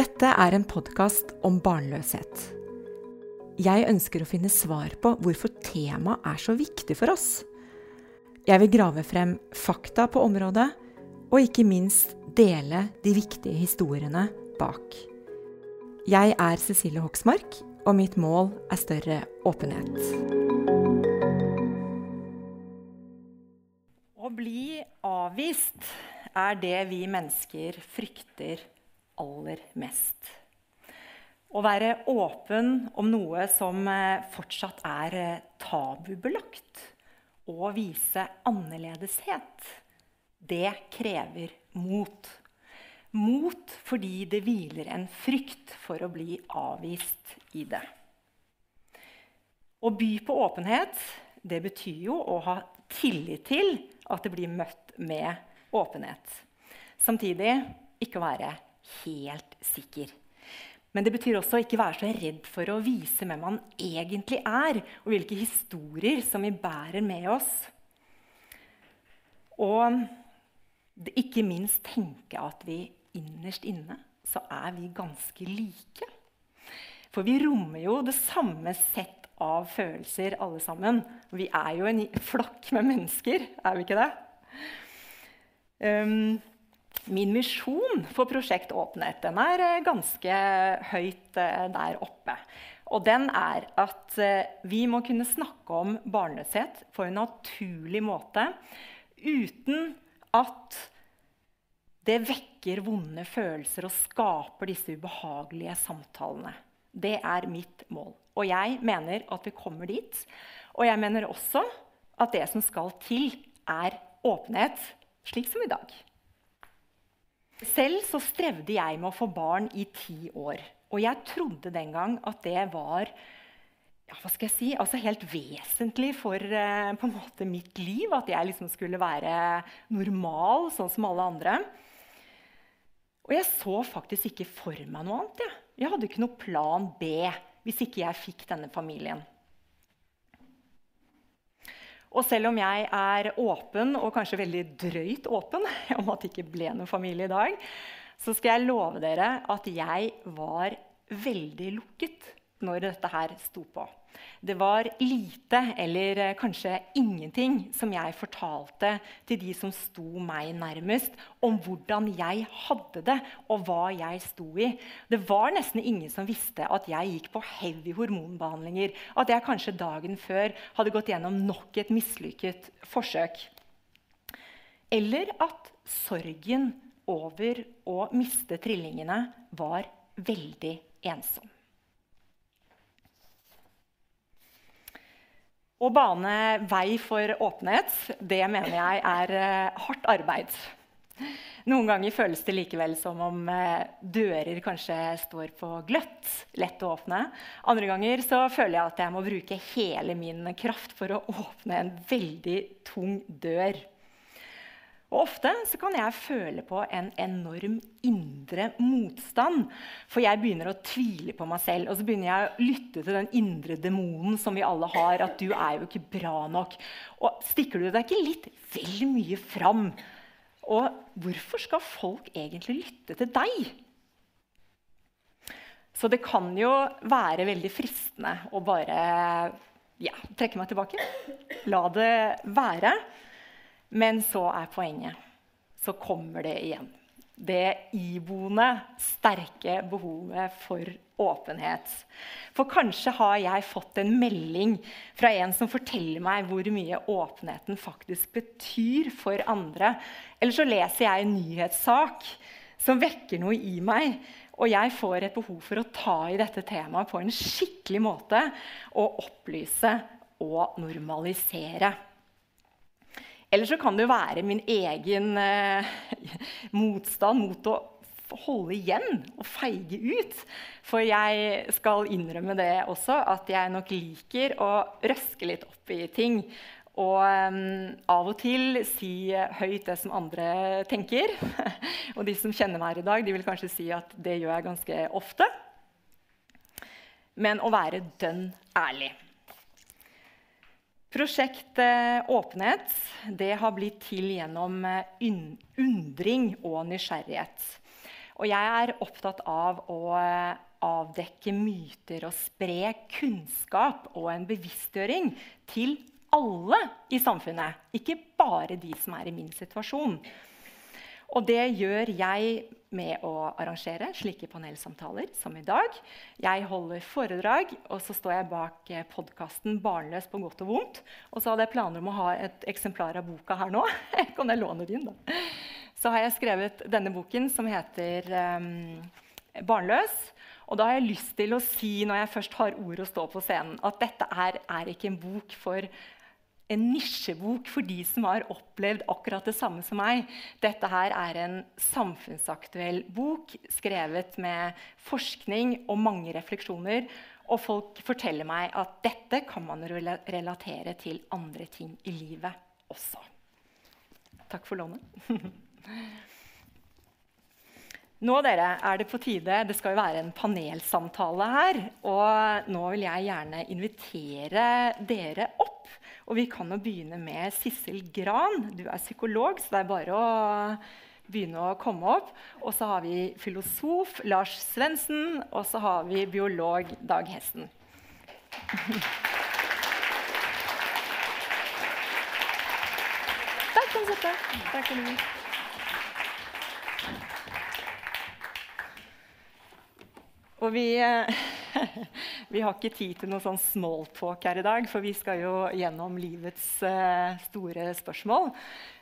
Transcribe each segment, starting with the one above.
Dette er en podkast om barnløshet. Jeg ønsker å finne svar på hvorfor temaet er så viktig for oss. Jeg vil grave frem fakta på området, og ikke minst dele de viktige historiene bak. Jeg er Cecilie Hoksmark, og mitt mål er større åpenhet. Å bli avvist er det vi mennesker frykter aller mest. Å være åpen om noe som eh, fortsatt er eh, tabubelagt, og vise annerledeshet, det krever mot. Mot fordi det hviler en frykt for å bli avvist i det. Å by på åpenhet det betyr jo å ha tillit til at det blir møtt med åpenhet. Samtidig ikke være helt sikker. Men det betyr også å ikke være så redd for å vise hvem man egentlig er, og hvilke historier som vi bærer med oss. Og ikke minst tenke at vi innerst inne så er vi ganske like. For vi rommer jo det samme sett av følelser, alle sammen. Vi er jo en flokk med mennesker, er vi ikke det? Um, Min misjon for Prosjekt Åpenhet den er eh, ganske høyt eh, der oppe. Og den er at eh, vi må kunne snakke om barnløshet på en naturlig måte uten at det vekker vonde følelser og skaper disse ubehagelige samtalene. Det er mitt mål. Og jeg mener at vi kommer dit. Og jeg mener også at det som skal til, er åpenhet, slik som i dag. Selv så strevde jeg med å få barn i ti år. Og jeg trodde den gang at det var ja, hva skal jeg si, altså helt vesentlig for en måte mitt liv. At jeg liksom skulle være normal, sånn som alle andre. Og jeg så faktisk ikke for meg noe annet. Ja. jeg hadde ikke noe plan B hvis ikke jeg fikk denne familien. Og selv om jeg er åpen, og kanskje veldig drøyt åpen, om at det ikke ble noen familie i dag, så skal jeg love dere at jeg var veldig lukket når dette her sto på. Det var lite, eller eh, kanskje ingenting, som jeg fortalte til de som sto meg nærmest, om hvordan jeg hadde det, og hva jeg sto i. Det var nesten ingen som visste at jeg gikk på heavy hormonbehandlinger. At jeg kanskje dagen før hadde gått gjennom nok et mislykket forsøk. Eller at sorgen over å miste trillingene var veldig ensom. Å bane vei for åpenhet, det mener jeg er uh, hardt arbeid. Noen ganger føles det likevel som om uh, dører kanskje står på gløtt, lett å åpne. Andre ganger så føler jeg at jeg må bruke hele min kraft for å åpne en veldig tung dør. Og Ofte kan jeg føle på en enorm indre motstand. For jeg begynner å tvile på meg selv og så begynner jeg å lytte til den indre demonen som vi alle har. At du er jo ikke bra nok. Og stikker du deg ikke litt vel mye fram? Og hvorfor skal folk egentlig lytte til deg? Så det kan jo være veldig fristende å bare ja, trekke meg tilbake. La det være. Men så er poenget. Så kommer det igjen. Det iboende, sterke behovet for åpenhet. For kanskje har jeg fått en melding fra en som forteller meg hvor mye åpenheten faktisk betyr for andre. Eller så leser jeg en nyhetssak som vekker noe i meg. Og jeg får et behov for å ta i dette temaet på en skikkelig måte og opplyse og normalisere. Eller så kan det jo være min egen eh, motstand mot å holde igjen og feige ut. For jeg skal innrømme det også, at jeg nok liker å røske litt opp i ting. Og um, av og til si høyt det som andre tenker. og de som kjenner meg her i dag, de vil kanskje si at det gjør jeg ganske ofte. Men å være dønn ærlig. Prosjekt Åpenhet det har blitt til gjennom eh, undring og nysgjerrighet. Og jeg er opptatt av å avdekke myter og spre kunnskap og en bevisstgjøring til alle i samfunnet, ikke bare de som er i min situasjon. Og det gjør jeg med å arrangere slike panelsamtaler som i dag. Jeg holder foredrag, og så står jeg bak podkasten 'Barnløs på godt og vondt'. Og så hadde jeg planer om å ha et eksemplar av boka her nå. kan jeg låne din, da? Så har jeg skrevet denne boken som heter um, 'Barnløs'. Og da har jeg lyst til å si når jeg først har ord å stå på scenen, at dette er, er ikke en bok for en nisjebok for de som har opplevd akkurat det samme som meg. Dette her er en samfunnsaktuell bok skrevet med forskning og mange refleksjoner. Og folk forteller meg at dette kan man relatere til andre ting i livet også. Takk for lånet. Nå dere, er det på tide Det skal jo være en panelsamtale her. Og nå vil jeg gjerne invitere dere opp og vi kan jo begynne med Sissel Gran. Du er psykolog, så det er bare å begynne å komme opp. Og så har vi filosof Lars Svendsen, og så har vi biolog Dag Hesten. Der kan du sitte. Der kan du. Og vi eh, vi har ikke tid til noe sånn smalltalk her i dag, for vi skal jo gjennom livets uh, store spørsmål.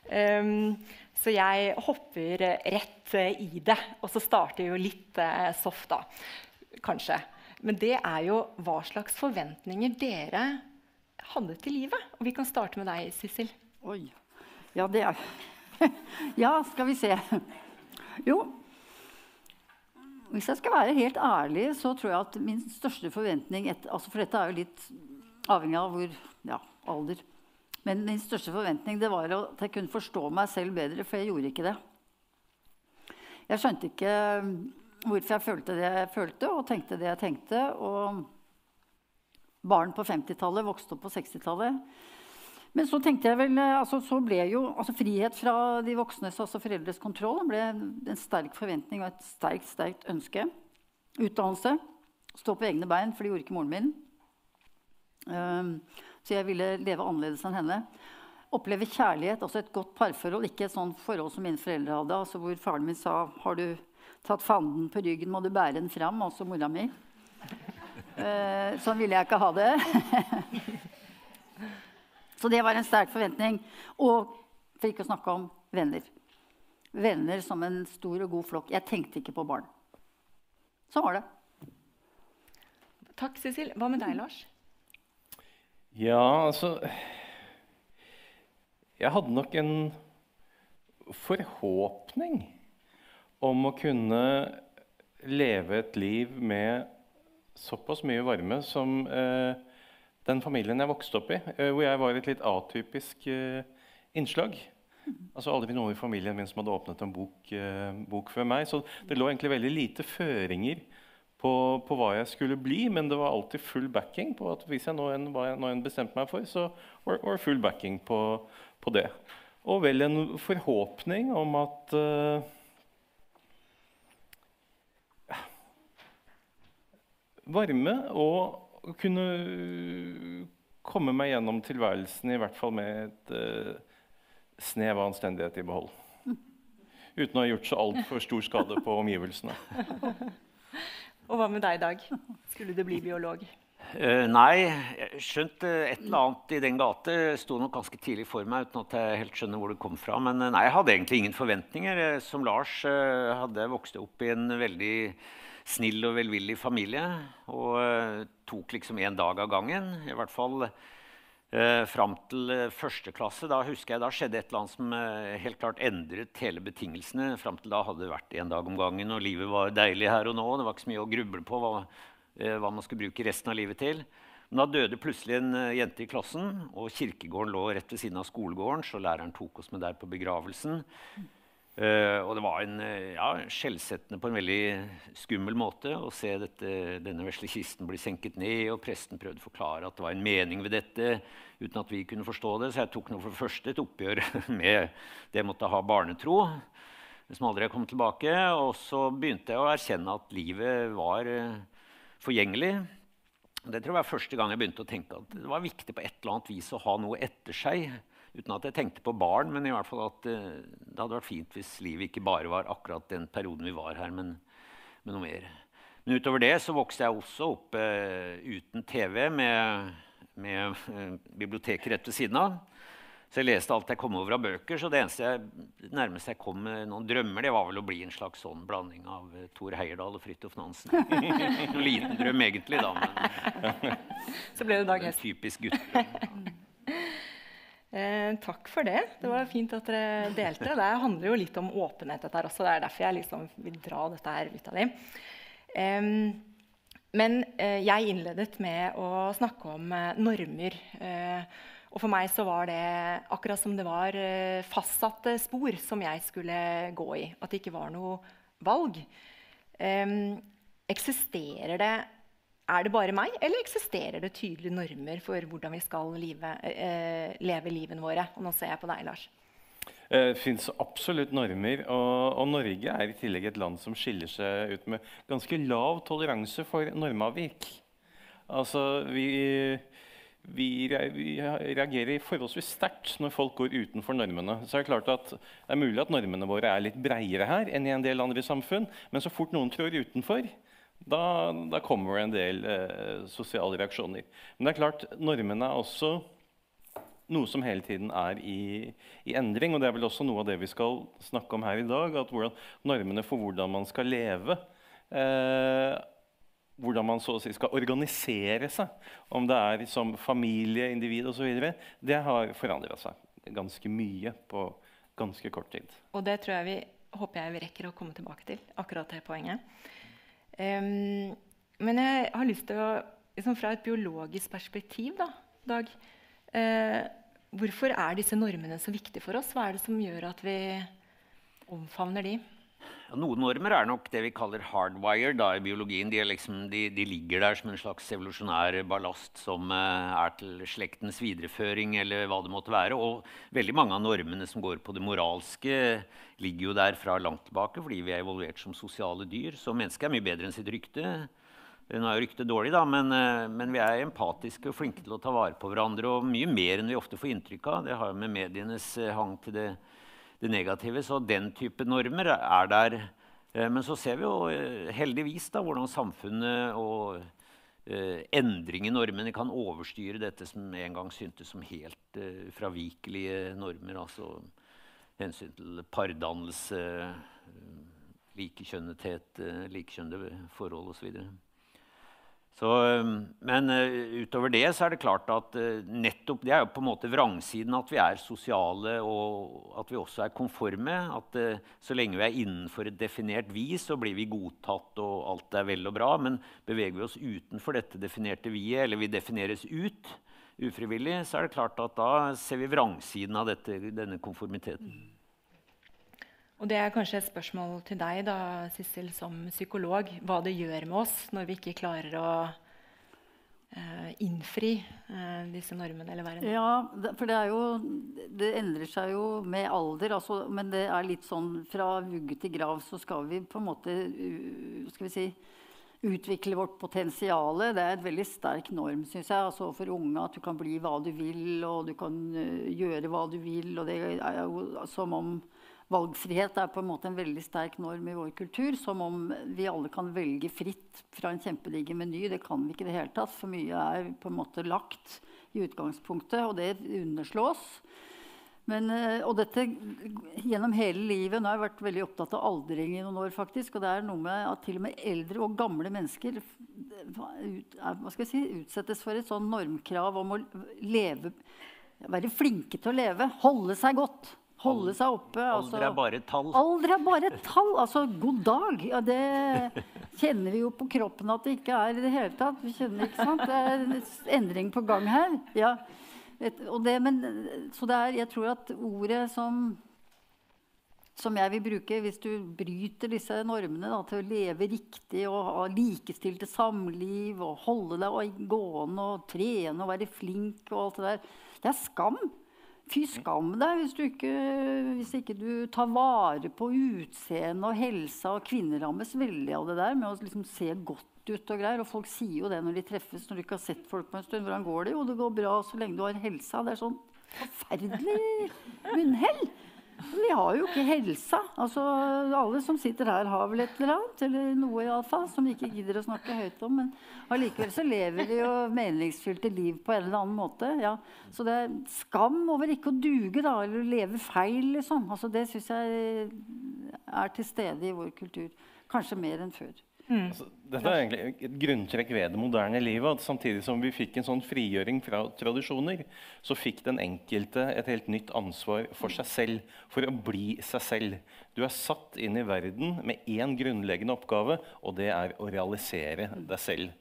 Um, så jeg hopper rett uh, i det. Og så starter jo litt uh, soft, da. Kanskje. Men det er jo hva slags forventninger dere hadde til livet. Og vi kan starte med deg, Sissel. Oi. Ja, det er Ja, skal vi se. Jo, hvis jeg skal være helt ærlig, så tror jeg at min største forventning et, altså For dette er jo litt avhengig av hvor, ja, alder. Men min største forventning det var at jeg kunne forstå meg selv bedre, for jeg gjorde ikke det. Jeg skjønte ikke um, hvorfor jeg følte det jeg følte, og tenkte det jeg tenkte. Og barn på 50-tallet vokste opp på 60-tallet. Men så tenkte jeg vel, eh, altså, så ble jo altså, frihet fra de voksnes, altså foreldres kontroll, ble en sterk forventning og et sterkt, sterkt ønske. Utdannelse. Stå på egne bein, for det gjorde ikke moren min. Um, så jeg ville leve annerledes enn henne. Oppleve kjærlighet, altså et godt parforhold. Ikke et sånt forhold som mine foreldre hadde, altså hvor faren min sa har du tatt fanden på ryggen, må du bære den fram. Altså mora mi. Uh, sånn ville jeg ikke ha det. Så det var en sterk forventning. Og for ikke å snakke om venner. Venner som en stor og god flokk. Jeg tenkte ikke på barn. Sånn var det. Takk, Cecil. Hva med deg, Lars? Ja, altså Jeg hadde nok en forhåpning om å kunne leve et liv med såpass mye varme som eh, den familien jeg vokste opp i, eh, hvor jeg var et litt atypisk uh, innslag. Altså Aldri noen i familien min som hadde åpnet en bok, uh, bok, før meg. Så det lå egentlig veldig lite føringer på, på, hva jeg skulle bli, men det var alltid full backing på at hvis jeg nå en, nå en bestemte meg for, så var det full backing på, på, det. Og vel en forhåpning om at uh, Varme og å kunne komme meg gjennom tilværelsen i hvert fall med et uh, snev av anstendighet i behold. Uten å ha gjort så altfor stor skade på omgivelsene. Og hva med deg, Dag? Skulle du bli biolog? Uh, nei, skjønt uh, et eller annet i den gate sto nok ganske tidlig for meg. uten at jeg helt skjønner hvor det kom fra. Men uh, nei, jeg hadde egentlig ingen forventninger. Som Lars hadde jeg vokst opp i en veldig snill og velvillig familie. Og uh, tok liksom én dag av gangen. I hvert fall uh, fram til uh, første klasse. Da husker jeg da skjedde et eller annet som uh, helt klart endret hele betingelsene. Fram til da hadde det vært én dag om gangen, og livet var deilig her og nå. Det var ikke så mye å gruble på hva, hva man skulle bruke resten av livet til. Men da døde plutselig en jente i klassen, og kirkegården lå rett ved siden av skolegården, så læreren tok oss med der på begravelsen. Uh, og det var en uh, ja, skjellsettende på en veldig skummel måte å se dette, denne vesle kisten bli senket ned, og presten prøvde å forklare at det var en mening ved dette, uten at vi kunne forstå det. Så jeg tok nå for det første et oppgjør med det jeg måtte ha barnetro. som aldri har kommet tilbake. Og så begynte jeg å erkjenne at livet var uh, forgjengelig. Det tror jeg var første gang jeg begynte å tenke at det var viktig på et eller annet vis å ha noe etter seg. Uten at jeg tenkte på barn, men i hvert fall at uh, det hadde vært fint hvis livet ikke bare var akkurat den perioden vi var her, men, men noe mer. Men utover det så vokste jeg også opp uh, uten TV med, med biblioteket rett ved siden av. Så jeg leste alt jeg kom over av bøker. Så det eneste jeg, nærmeste jeg kom med noen drømmer, det var vel å bli en slags sånn blanding av uh, Thor Heyerdahl og Fridtjof Nansen. en liten drøm egentlig, da. Men, Så ble det Dag Hest. typisk guttedrøm. Eh, takk for det. Det var fint at dere delte. Det handler jo litt om åpenhet. dette her også. Det er derfor jeg liksom vil dra dette her ut av dem. Eh, men eh, jeg innledet med å snakke om eh, normer. Eh, og for meg så var det akkurat som det var eh, fastsatte spor som jeg skulle gå i. At det ikke var noe valg. Eksisterer det er det bare meg, eller eksisterer det tydelige normer for hvordan vi skal live, eh, leve livene våre? Og nå ser jeg på deg, Lars. Det eh, fins absolutt normer. Og, og, Norge er i tillegg et land som skiller seg ut med ganske lav toleranse for normavvik. Altså, vi, vi, vi reagerer forholdsvis sterkt når folk går utenfor normene. Så er Det klart at det er mulig at normene våre er litt breiere her enn i en del andre samfunn, men så fort noen trår utenfor, da, da kommer det en del eh, sosiale reaksjoner. Men det er klart, normene er også noe som hele tiden er i, i, endring. Og det er vel også noe av det vi skal snakke om her i dag. at hvordan, Normene for hvordan man skal leve. Eh, hvordan man så å si skal organisere seg, om det er som familie, individ osv., det har forandra seg ganske mye på ganske kort tid. Og det tror jeg vi, håper jeg vi rekker å komme tilbake til. akkurat det poenget. Um, men jeg har lyst til å liksom Fra et biologisk perspektiv, da, Dag uh, Hvorfor er disse normene så viktige for oss? Hva er det som gjør at vi omfavner de? Noen normer er nok det vi kaller hardwired da, i biologien. De, liksom, de, de, ligger der som en slags evolusjonær ballast som uh, er til slektens videreføring. eller hva det måtte være. Og veldig mange av normene som går på det moralske, ligger jo der fra langt tilbake fordi vi er evolvert som sosiale dyr. Så mennesket er mye bedre enn sitt rykte. Nå er jo ryktet dårlig, da, men, uh, men, vi er empatiske og flinke til å ta vare på hverandre. Og mye mer enn vi ofte får inntrykk av. Det har jo med medienes uh, hang til det det negative. Så den type normer er der. Eh, men så ser vi jo eh, heldigvis da, hvordan samfunnet og eh, endring i normene kan overstyre dette som en gang syntes som helt eh, fravikelige normer. Altså hensyn til pardannelse, likekjønnethet, likekjønnede forhold osv. Så, men uh, utover det så er det klart at uh, nettopp det er jo på en måte vrangsiden. At vi er sosiale og at vi også er konforme. At uh, så lenge vi er innenfor et definert vis, så blir vi godtatt og alt er vel og bra. Men beveger vi oss utenfor dette definerte vi-et, eller vi defineres ut ufrivillig, så er det klart at da ser vi vrangsiden av dette, denne konformiteten. Og det er kanskje et spørsmål til deg, da, Sissel, som psykolog. Hva det gjør med oss når vi ikke klarer å uh, innfri uh, disse normene eller verden. Ja, for det er jo Det endrer seg jo med alder. Altså, men det er litt sånn fra vugge til grav så skal vi på en måte skal vi si, utvikle vårt potensial. Det er et veldig sterk norm synes jeg, altså for unge. At du kan bli hva du vil, og du kan gjøre hva du vil. og Det er jo som om Valgfrihet er på en måte en veldig sterk norm i vår kultur. Som om vi alle kan velge fritt fra en kjempediger meny. Det kan vi ikke i det hele tatt. For mye er på en måte lagt i utgangspunktet, og det underslås. Men, eh, og dette gjennom hele livet. Nå har jeg vært veldig opptatt av aldring i noen år. faktisk, og det er noe med at Til og med eldre og gamle mennesker jeg si, utsettes for et sånn normkrav om å leve, være flinke til å leve. Holde seg godt. Holde seg oppe. Altså, alder er bare tall. Alder er bare tall. Altså, god dag. Ja, det kjenner vi jo på kroppen at det ikke er i det hele tatt. Vi kjenner, ikke sant? Det er en endring på gang her. Ja. Det, men, så det er, jeg tror at ordet som, som jeg vil bruke hvis du bryter disse normene da, til å leve riktig og ha likestilte samliv og holde deg gående og trene og være flink og alt det der, det er skam. Fy skam deg hvis, ikke, hvis ikke du tar vare på utseende og helsa. Og kvinner rammes veldig av det der med å liksom se godt ut og greier. Og folk sier jo det når de treffes, når du ikke har sett folk på en stund. Hvordan går det? Jo, det går bra så lenge du har helsa. Det er sånn forferdelig munnhell. Vi har jo ikke helsa. Altså, alle som sitter her, har vel et eller annet. Eller noe iallfall, som de ikke gidder å snakke høyt om. Men allikevel så lever de jo meningsfylte liv på en eller annen måte. Ja. Så det er skam over ikke å duge, da, eller leve feil, liksom. Altså, det syns jeg er til stede i vår kultur. Kanskje mer enn før. Mm. Altså, dette er egentlig et grunntrekk ved det moderne livet. at Samtidig som vi fikk en sånn frigjøring fra tradisjoner, så fikk den enkelte et helt nytt ansvar for seg selv. For å bli seg selv. Du er satt inn i verden med én grunnleggende oppgave, og det er å realisere deg selv.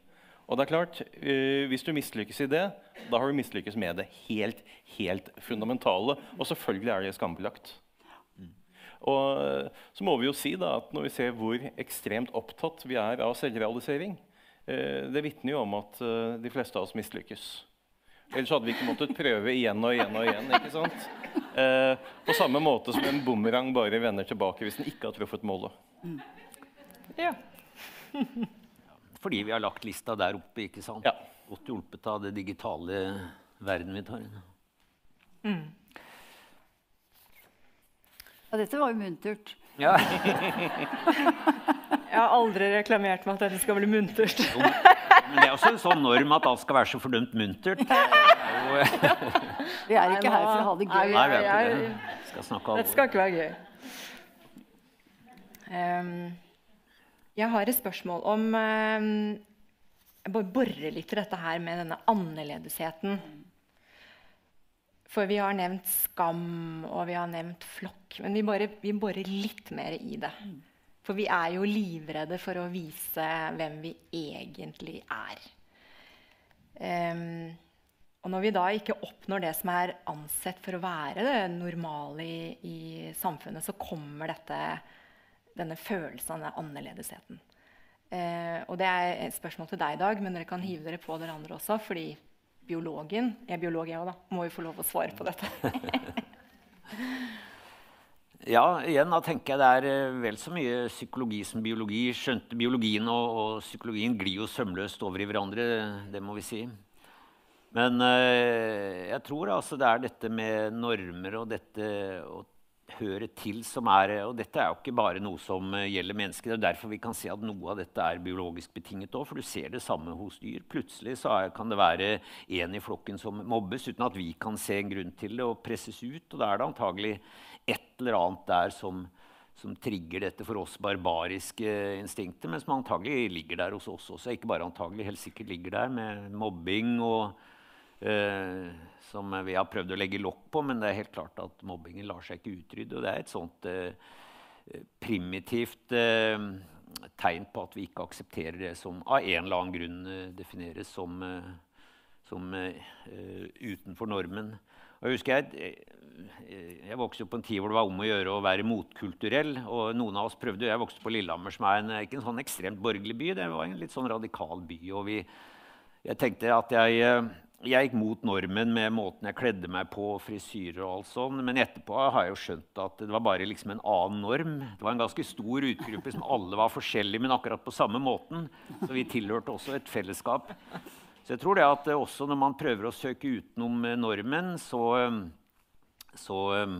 Og det er klart, uh, Hvis du mislykkes i det, da har du mislykkes med det helt, helt fundamentale. Og selvfølgelig er det skambelagt. Og så må vi jo si da, at Når vi ser hvor ekstremt opptatt vi er av selvrealisering, eh, det vitner jo om at eh, de fleste av oss mislykkes. Ellers hadde vi ikke måttet prøve igjen og igjen og igjen. ikke sant? Eh, på samme måte som en bumerang bare vender tilbake hvis den ikke har truffet målet. Mm. Ja. Fordi vi har lagt lista der oppe. ikke sant? Ja. Godt hjulpet av det digitale verden vi tar inn. Mm. Ja, dette var jo muntert. Ja. jeg har aldri reklamert med at dette skal bli muntert. Men det er også en sånn norm at alt skal være så fordømt muntert. vi er ikke her for å ha det gøy. Nei, vi er ikke det. Skal snakke Dette skal ikke være gøy. Um, jeg har et spørsmål om um, Jeg bare borer litt i dette her med denne annerledesheten. For vi har nevnt skam, og vi har nevnt flokk. Men vi, borer, vi borer litt mer i det. For vi er jo livredde for å vise hvem vi egentlig er. Um, og når vi da ikke oppnår det som er ansett for å være det normale i, i samfunnet, så kommer dette, denne følelsen av den annerledesheten. Uh, og det er et spørsmål til deg i dag, men dere kan hive dere på dere andre også. fordi biologen Jeg er biolog, jeg òg, da. Må jo få lov å svare på dette. ja, igjen da tenker jeg det er eh, vel så mye psykologi som biologi. Skjønte biologien og, og psykologien glir jo sømløst over i hverandre. Det må vi si. Men øh, jeg tror altså det er dette med normer og dette å høre til som er Og dette er jo ikke bare noe som eh, gjelder mennesker. Det er derfor vi kan se at noe av dette er biologisk betinget òg. For du ser det samme hos dyr. Plutselig er, kan det være en i flokken som mobbes uten at vi kan se en grunn til det, og presses ut. Og da er det antagelig et eller annet der som, som trigger dette for oss barbariske instinkter, men som antagelig ligger der hos oss også. Ikke bare antagelig, helt sikkert ligger der med mobbing og øh, som vi har prøvd å legge lokk på, men det er helt klart at mobbingen lar seg ikke utrydde. Og det er et sånt eh, primitivt eh, tegn på at vi ikke aksepterer det som av en eller annen grunn eh, defineres som, eh, som eh, utenfor normen. Og jeg husker jeg, eh, jeg vokste opp på en tid hvor det var om å gjøre å være motkulturell. og noen av oss prøvde, Jeg vokste på Lillehammer, som er en, ikke en sånn ekstremt borgerlig by. Det var en litt sånn radikal by. og vi, Jeg tenkte at jeg jeg gikk mot normen med måten jeg kledde meg på, frisyrer og alt sånn. Men etterpå har jeg jo skjønt at det var bare liksom en annen norm. Det var en ganske stor utgruppe som alle var forskjellige, men akkurat på samme måten. Så vi tilhørte også et fellesskap. Så jeg tror det at også når man prøver å søke utenom eh, normen, så, eh, så um,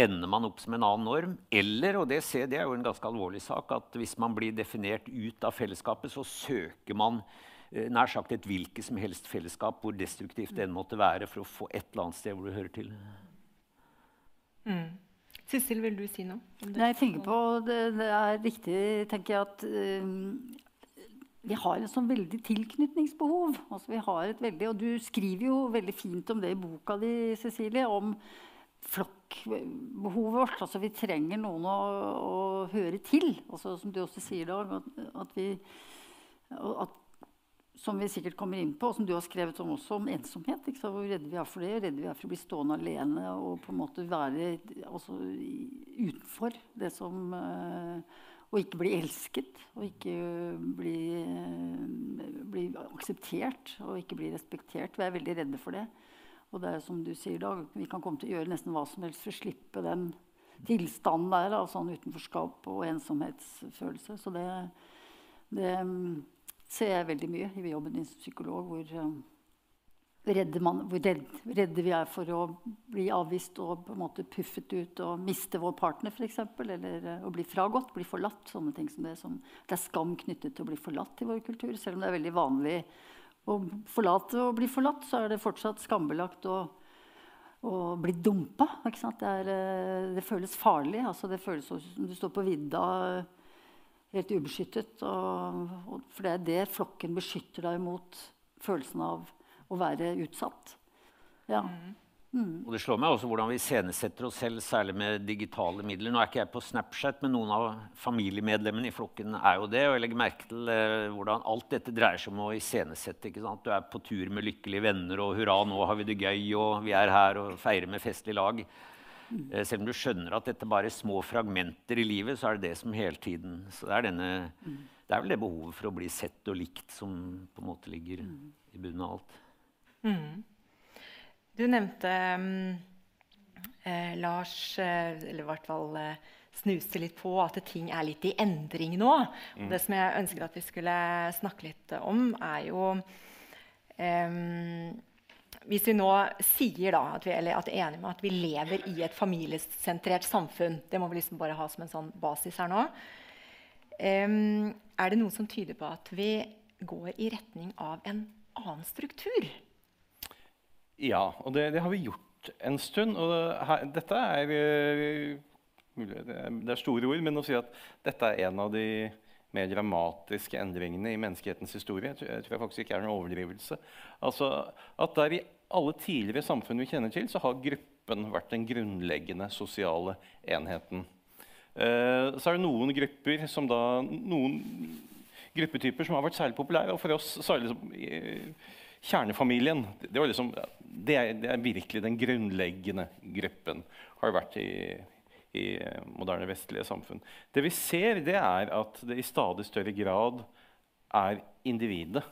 ender man opp som en annen norm. Eller, og det, det er jo en ganske alvorlig sak, at hvis man blir definert ut av fellesskapet, så søker man Eh, nær sagt et hvilket som helst fellesskap, hvor destruktivt det enn måtte være, for å få et eller annet sted hvor du hører til. Mm. Sissel, vil du si noe? Nei, jeg tenker på, det, det er riktig tenker jeg, at uh, vi har et sånn veldig tilknytningsbehov. Altså, vi har et veldig, og Du skriver jo veldig fint om det i boka di, Cecilie. om flokkbehovet vårt. Altså, vi trenger noen å, å høre til. Altså, som du også sier, Dag. At, at, vi, at som vi sikkert kommer inn på, og som du har skrevet om også, om ensomhet. Hvor redde vi er for det? Redde vi er for å bli stående alene og på en måte være utenfor det som uh, Og ikke bli elsket. Og ikke bli, uh, bli, akseptert og ikke bli respektert. Vi er veldig redde for det. Og det er som du sier da, vi kan komme til å gjøre nesten hva som helst for å slippe den tilstanden der av sånn utenforskap og ensomhetsfølelse. Så det, det ser jeg veldig mye i jobben din som psykolog. hvor... Um, redde man, hvor redde, redde, vi er for å bli avvist og på en måte puffet ut og miste vår partner f.eks. Eller uh, å bli fragått, bli forlatt. sånne ting som det, som, det er skam knyttet til å bli forlatt i vår kultur. Selv om det er veldig vanlig å forlate og bli forlatt, så er det fortsatt skambelagt å, å bli dumpa. Det, er, uh, det, føles farlig. Altså, det føles som du står på vidda helt ubeskyttet. Og, og, for det er det flokken beskytter deg mot følelsen av å være utsatt. Ja. Mm. Mm. Og Det slår meg også hvordan vi iscenesetter oss selv, særlig med digitale midler. Nå er ikke jeg på Snapchat, men noen av familiemedlemmene i flokken er jo det. Og jeg legger merke til eh, hvordan alt dette dreier seg om å iscenesette. Du er på tur med lykkelige venner, og hurra, nå har vi det gøy, og vi er her og feirer med festlig lag. Mm. Eh, selv om du skjønner at dette bare er små fragmenter i livet, så er det det som hele tiden Så det er, denne, mm. det er vel det behovet for å bli sett og likt som på en måte ligger mm. i bunnen av alt. Mm. Du nevnte um, eh, Lars, eh, eller i hvert fall eh, snuste litt på at ting er litt i endring nå. Mm. Det som jeg ønsker at vi skulle snakke litt om, er jo um, Hvis vi nå sier at vi, at er enige med at vi lever i et familiesentrert samfunn Det må vi liksom bare ha som en sånn basis her nå. Um, er det noe som tyder på at vi går i retning av en annen struktur? Ja, og det, det, har vi gjort en stund. Og her, dette er, mulig, det er store ord, men å si at dette er en av de mer dramatiske endringene i menneskehetens historie, jeg tror, jeg tror faktisk ikke er noen overdrivelse. Altså, at der I alle tidligere samfunn vi kjenner til, så har gruppen vært den grunnleggende sosiale enheten. Eh, så er det noen grupper som da, noen gruppetyper som har vært særlig populære. Og for oss det liksom, kjernefamilien det, liksom, det, er, det, er, virkelig den grunnleggende gruppen. Har vært i, i moderne vestlige samfunn. Det vi ser, det er at det i stadig større grad er individet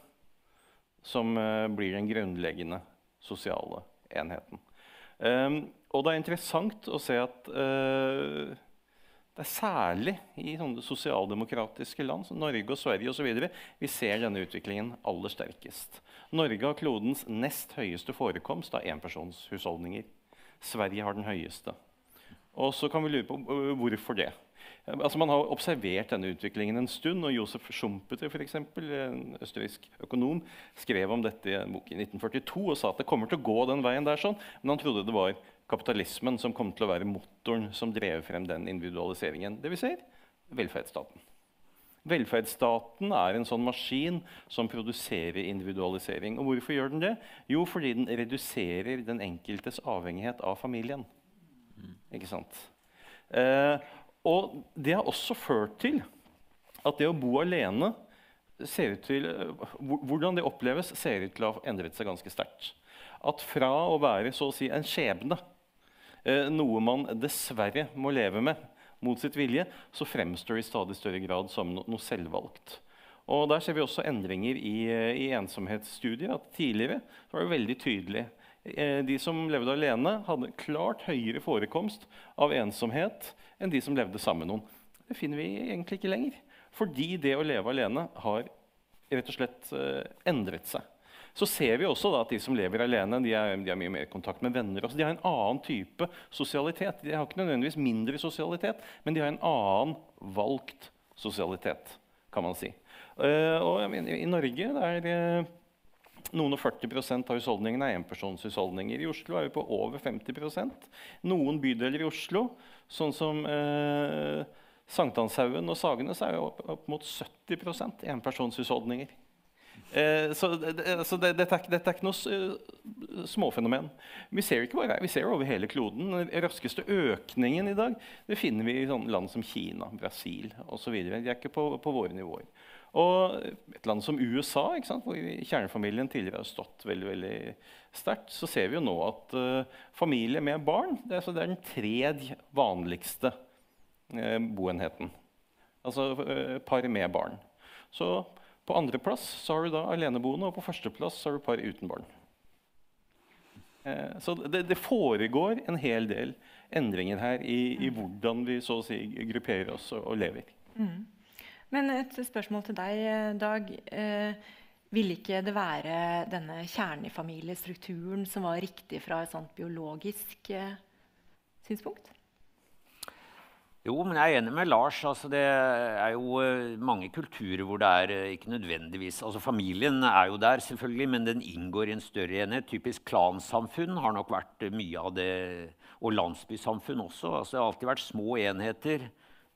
som blir den grunnleggende sosiale enheten. Um, og det er interessant å se at uh, det er særlig i sånne sosialdemokratiske land som Norge og Sverige videre, vi ser denne utviklingen aller sterkest. Norge har klodens nest høyeste forekomst av enpersonshusholdninger. Sverige har den høyeste. Og så kan vi lure på hvorfor det. Altså man har observert denne utviklingen en stund. og Josef Schumpeter, for eksempel, en østerriksk økonom, skrev om dette i en bok i 1942 og sa at det kommer til å gå den veien der, sånn, men han trodde det var kapitalismen som kom til å være motoren som drev frem den individualiseringen. Det vi ser, velferdsstaten. Velferdsstaten er en sånn maskin som produserer individualisering. Og hvorfor gjør den det? Jo, fordi den reduserer den enkeltes avhengighet av familien. Ikke sant? Eh, og det har også ført til at det å bo alene ser ut til, Hvordan det oppleves, ser ut til å ha endret seg ganske sterkt. At fra å være så å si en skjebne Eh, noe man dessverre må leve med mot sitt vilje, så fremstår det i stadig større grad som noe selvvalgt. Og Der ser vi også endringer i, eh, i ensomhetsstudier. at Tidligere var det veldig tydelig. Eh, de som levde alene, hadde klart høyere forekomst av ensomhet enn de som levde sammen med noen. Det finner vi egentlig ikke lenger. Fordi det å leve alene har rett og slett endret seg. Så ser vi også at de som lever alene, de, er, de har mye mer kontakt med venner. Også. de har en annen type sosialitet. De har ikke nødvendigvis mindre sosialitet, men de har en annen valgt sosialitet, kan man si. Uh, og I Norge der uh, noen og 40% av husholdningene er enpersonshusholdninger. I Oslo er vi på over 50% Noen bydeler i Oslo, sånn som eh, Sankthanshaugen og Sagene, så er vi opp, opp mot 70% enpersonshusholdninger. Eh, så, så det, dette, er, dette, er, ikke noe uh, småfenomen. Vi ser ikke bare vi ser over hele kloden. Den raskeste økningen i dag det finner vi i land som Kina, Brasil osv. De er ikke på, på, våre nivåer. Og et land som USA, hvor kjernefamilien tidligere har stått veldig veldig sterkt, så ser vi jo nå at uh, familie med barn det er, det er, den tredje vanligste uh, boenheten. Altså uh, par med barn. Så på andreplass har du da aleneboende, og på førsteplass har du par uten barn. Så det, det, foregår en hel del endringer her i, i hvordan vi si grupperer oss og, og lever. Mm. Men et spørsmål til deg, Dag. Eh, ville ikke det være denne kjernefamiliestrukturen som var riktig fra et sånt biologisk eh, synspunkt? Jo, men jeg er enig med Lars. Altså, det er jo uh, mange kulturer hvor det er uh, ikke nødvendigvis altså Familien er jo der, selvfølgelig, men den inngår i en større enhet. Typisk klansamfunn har nok vært mye av det. Og landsbysamfunn også. Altså, det har alltid vært små enheter.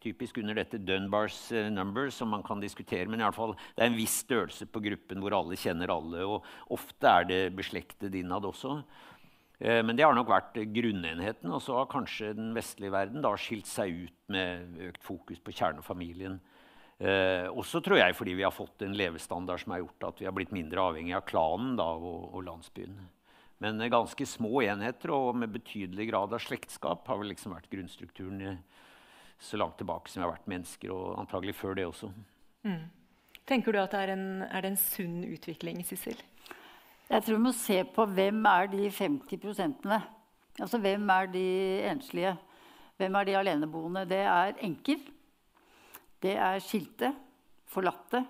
Typisk under dette Dunbars number, som man kan diskutere. Men i alle fall, det er en viss størrelse på gruppen hvor alle kjenner alle. Og ofte er det beslektet innad også. Eh, men det har nok vært grunnenheten. Og så har kanskje den vestlige verden da skilt seg ut med økt fokus på kjernefamilien. Eh, også tror jeg fordi vi har fått en levestandard som har gjort at vi har blitt mindre avhengig av klanen da, og, og, landsbyen. Men eh, ganske små enheter og med betydelig grad av slektskap har vel liksom vært grunnstrukturen så langt tilbake som vi har vært mennesker, og antagelig før det også. Mm. Tenker du at det er en, er det en sunn utvikling, Sissel? Jeg tror vi må se på hvem er de 50 prosentene. Altså hvem er de enslige? Hvem er de aleneboende? Det er enker. Det er skilte. Forlatte.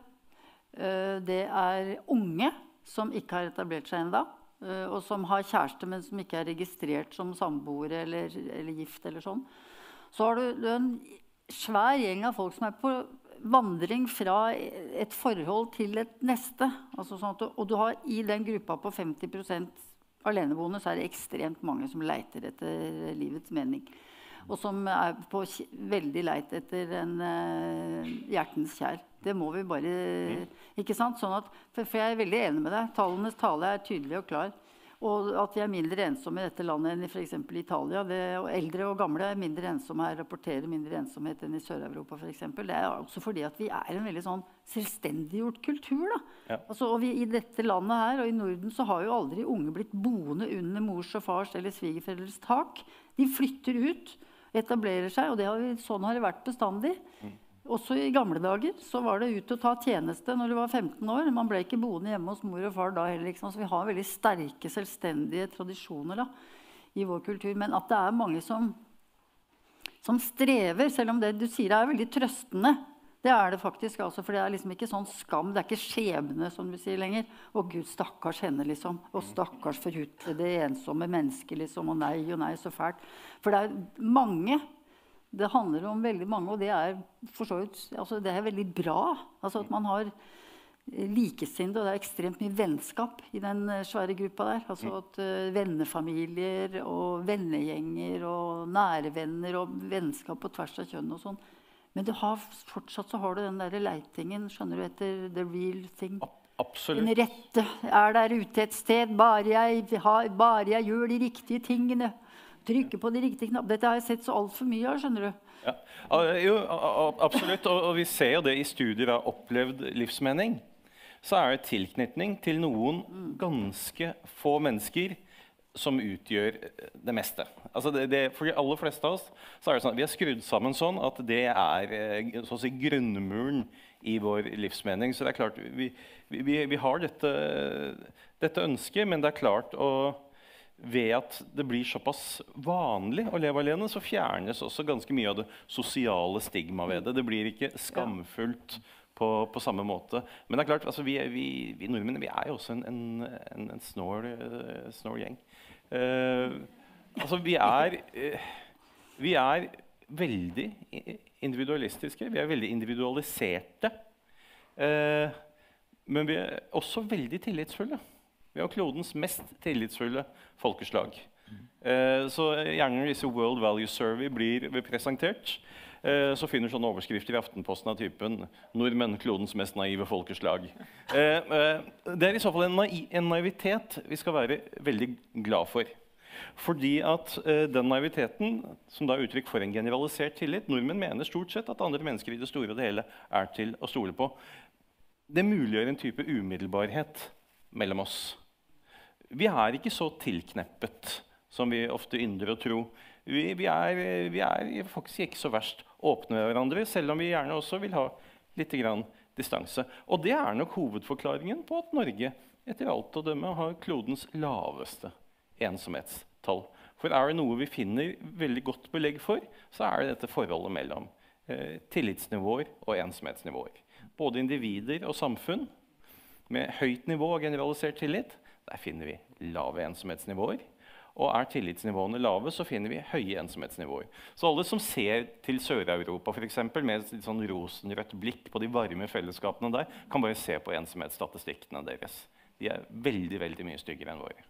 Eh, det er unge som ikke har etablert seg ennå. Eh, og som har kjæreste, men som ikke er registrert som samboere eller, eller, gift. eller sånn. Så har du, du en svær gjeng av folk som er på vandring fra et forhold til et neste. Altså sånn du, og du har i den gruppa på 50% aleneboende, så er det ekstremt mange som leiter etter livets mening. Og som er på veldig leit etter en uh, hjertens kjær. Det må vi bare ikke sant? Sånn at, for, for jeg er veldig enig med deg. Tallenes tale er tydelig og klar. Og at vi er mindre ensomme i dette landet enn i f.eks. Italia. Det, og eldre og gamle er mindre ensomme her, rapporterer mindre ensomhet enn i Sør-Europa. f.eks. det er også fordi at vi er en veldig sånn selvstendiggjort kultur. Ja. Altså, og vi, I dette landet her og i Norden så har jo aldri unge blitt boende under mors og fars eller svigerforeldres tak. De flytter ut, etablerer seg, og har vi, sånn har det vært bestandig. Mm. Også i gamle dager så var det ut og ta tjeneste når du var 15 år. Man ble ikke boende hjemme hos mor og far da heller. Så vi har veldig sterke, selvstendige tradisjoner da, i vår kultur. Men at det er mange som, som strever, selv om det du sier er veldig trøstende. Det er det faktisk. Altså, for det er liksom ikke sånn skam. Det er ikke skjebne, som du sier lenger. Å, Gud, stakkars henne, liksom. Å, stakkars forhutlede, ensomme menneske, liksom. Å nei, og nei, så fælt. For det er mange det handler om veldig mange, og det er, altså det er veldig bra. Altså at man har likesinnede, og det er ekstremt mye vennskap i den eh, svære gruppa der. Altså at uh, Vennefamilier og vennegjenger og nære venner og vennskap på tvers av kjønn og sånn. Men har, fortsatt så har du den der leitingen skjønner du, etter the real thing. Absolutt. Den rette er der ute et sted. Bare jeg, har, bare jeg gjør de riktige tingene trykke på de riktige knappene. Dette har jeg sett så altfor mye av. skjønner du. Ja. Jo, absolutt. Og, vi ser jo det i studier av opplevd livsmening. Så er det tilknytning til noen ganske få mennesker som utgjør det meste. Altså det, det, for de aller fleste av oss så er det sånn at vi er skrudd sammen sånn at det er eh, så å si, grunnmuren i vår livsmening. Så det er klart, vi, vi, vi har dette, dette ønsket, men det er klart å ved at det blir såpass vanlig å leve alene, så fjernes også ganske mye av det sosiale stigmaet ved det. Det blir ikke skamfullt på, på samme måte. Men det er klart, altså, vi, vi, vi, nordmenn vi er jo også en, en, en, en snål, uh, snål gjeng. Uh, altså, vi er, uh, vi er veldig individualistiske. Vi er veldig individualiserte. men vi er også veldig tillitsfulle. Vi har klodens mest tillitsfulle folkeslag. Eh, så gjerne disse World Value Survey blir presentert, eh, så finner sånne overskrifter i Aftenposten av typen 'Nordmenn klodens mest naive folkeslag'. Eh, det er i så fall en, naiv, en, naivitet vi skal være veldig glad for. Fordi at den naiviteten, som da er uttrykk for en generalisert tillit Nordmenn mener stort sett at andre mennesker i det store og det hele er til å stole på. Det muliggjør en type umiddelbarhet mellom oss. Vi er ikke så tilkneppet som vi ofte ynder å tro. Vi, vi, er, vi, er, faktisk ikke så verst åpne med hverandre, selv om vi gjerne også vil ha litt distanse. Og det er nok hovedforklaringen på at Norge etter alt å dømme har klodens laveste ensomhetstall. For er det noe vi finner veldig godt belegg for, så er det dette forholdet mellom eh, tillitsnivåer og ensomhetsnivåer. Både individer og samfunn med høyt nivå av generalisert tillit, der finner vi lave ensomhetsnivåer. Og er tillitsnivåene lave, så finner vi høye ensomhetsnivåer. Så alle som ser til Sør-Europa med et sånn rosenrødt blikk på de varme fellesskapene der, kan bare se på ensomhetsstatistikkene deres. De er veldig, veldig mye styggere enn våre.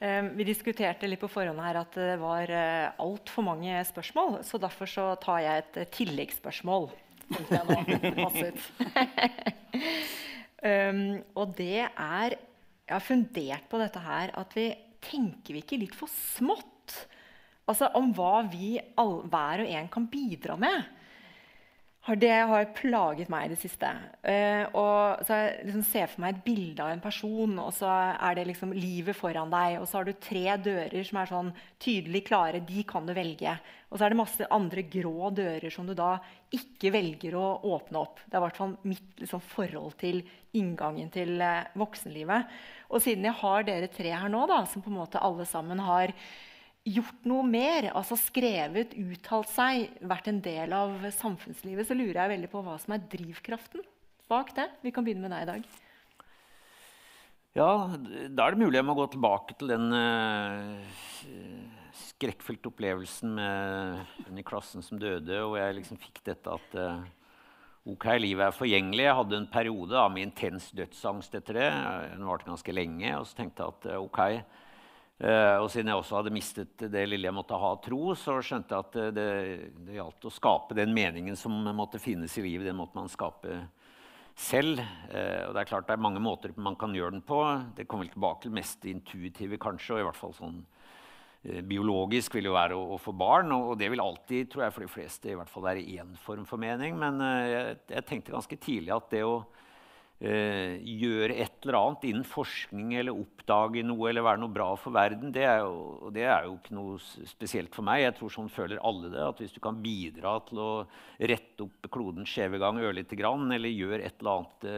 Um, vi diskuterte litt på forhånd her at det var uh, altfor mange spørsmål. Så derfor så tar jeg et tilleggsspørsmål, tilleggsspørsmål. Jeg um, og det er Jeg har fundert på dette her at vi tenker vi ikke litt for smått? Altså om hva vi all, hver og en kan bidra med det har plaget meg i det siste. Uh, og så jeg liksom ser for meg et bilde av en person, og så er det liksom livet foran deg. Og så har du tre dører som er sånn tydelig klare. De kan du velge. Og så er det masse andre grå dører som du da ikke velger å åpne opp. Det er i hvert fall mitt liksom, forhold til inngangen til uh, voksenlivet. Og siden jeg har dere tre her nå, da, som på en måte alle sammen har gjort noe mer, altså skrevet, uttalt seg, vært en del av samfunnslivet, så lurer jeg veldig på hva som er drivkraften bak det. Vi kan begynne med deg i dag. Ja, da er det mulig jeg må gå tilbake til den uh, skrekkfylte opplevelsen med hun i klassen som døde, og jeg liksom fikk dette at uh, ok, livet er forgjengelig. Jeg hadde en periode da, med intens dødsangst etter det. Den varte ganske lenge. Og så tenkte jeg at uh, ok, og siden jeg også hadde mistet det lille jeg måtte ha tro, så skjønte jeg at det, det, det gjaldt å skape den meningen som måtte finnes i livet. Den måtte man skape selv. Uh, og det er klart det er mange måter man kan gjøre den på. Det kommer vel tilbake til mest intuitive, kanskje. og i hvert fall sånn Biologisk vil jo være å, å, få barn, og, og, det vil alltid tror jeg, for de fleste i hvert fall være én form for mening. Men jeg, jeg tenkte ganske tidlig at det å eh, gjøre et eller annet innen forskning eller oppdage noe eller være noe bra for verden, det er, jo, det er jo ikke noe spesielt for meg. Jeg tror sånn føler alle det. At hvis du kan bidra til å rette opp klodens skjeve gang ørlite grann, eller gjøre et eller annet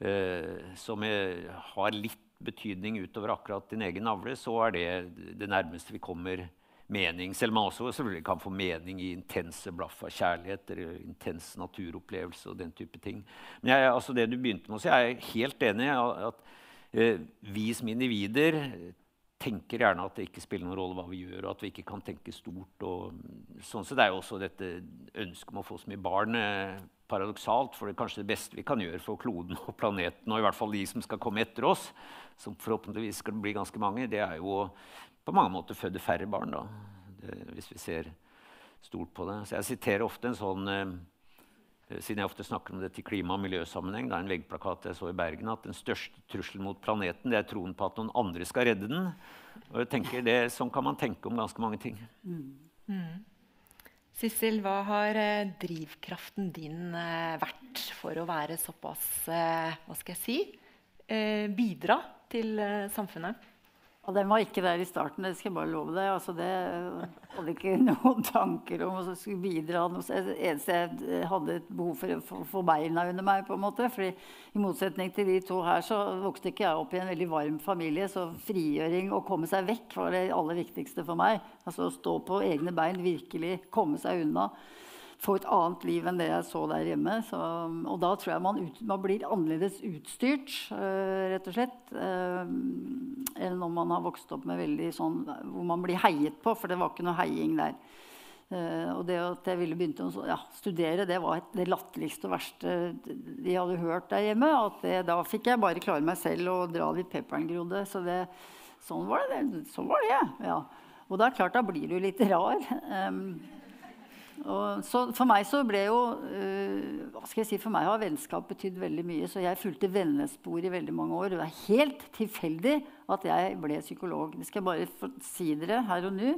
eh, som har litt betydning utover akkurat din egen navle, så er det det nærmeste vi kommer mening. Selv om man også selvfølgelig kan få mening i intense blaff av kjærlighet eller intens naturopplevelse og den type ting. Men jeg, altså det du begynte med å jeg er helt enig i at, eh, vi som individer tenker gjerne at det ikke spiller noen rolle hva vi gjør, og at vi ikke kan tenke stort. Og, sånn så det er jo også dette ønsket om å få så mye barn eh, paradoksalt. For det er kanskje det beste vi kan gjøre for kloden og planeten, og i hvert fall de som skal komme etter oss, som forhåpentligvis skal bli ganske mange, det er jo på mange måter fødde færre barn, da, det, hvis vi ser stort på det. Så jeg siterer ofte en sånn eh, siden jeg ofte snakker om dette i klima- og miljøsammenheng, det er en veggplakat jeg så i Bergen, at den største trusselen mot planeten det er troen på at noen andre skal redde den. Og jeg tenker det, Sånn kan man tenke om ganske mange ting. Mm. Mm. Sissel, hva har eh, drivkraften din eh, vært for å være såpass eh, hva skal jeg si, eh, bidra til eh, samfunnet? Og den var ikke der i starten, det skal jeg bare love deg. Altså, det hadde ikke noen tanker om å skulle bidra. Det eneste jeg hadde et behov for å få beina under meg. på en måte, fordi I motsetning til de to her så vokste ikke jeg opp i en veldig varm familie. Så frigjøring og komme seg vekk var det aller viktigste for meg. Altså Å stå på egne bein, virkelig komme seg unna få et annet liv enn det jeg så der hjemme. Så, og da tror jeg man, ut, man blir annerledes utstyrt, uh, rett og slett, uh, enn om man har vokst opp med veldig sånn hvor man blir heiet på, for det var ikke noe heiing der. Uh, og det at jeg ville begynne å ja, studere, det var det latterligste og verste de hadde hørt der hjemme. at det, Da fikk jeg bare klare meg selv og dra litt pepperen Så det, sånn var det. Sånn var det, ja. Og da, klart, da blir du litt rar. Um, og så for meg så ble jo uh, hva skal jeg si, For meg har vennskap betydd veldig mye. Så jeg fulgte vennespor i veldig mange år. Det er helt tilfeldig at jeg ble psykolog. Det skal jeg bare si dere her og nå.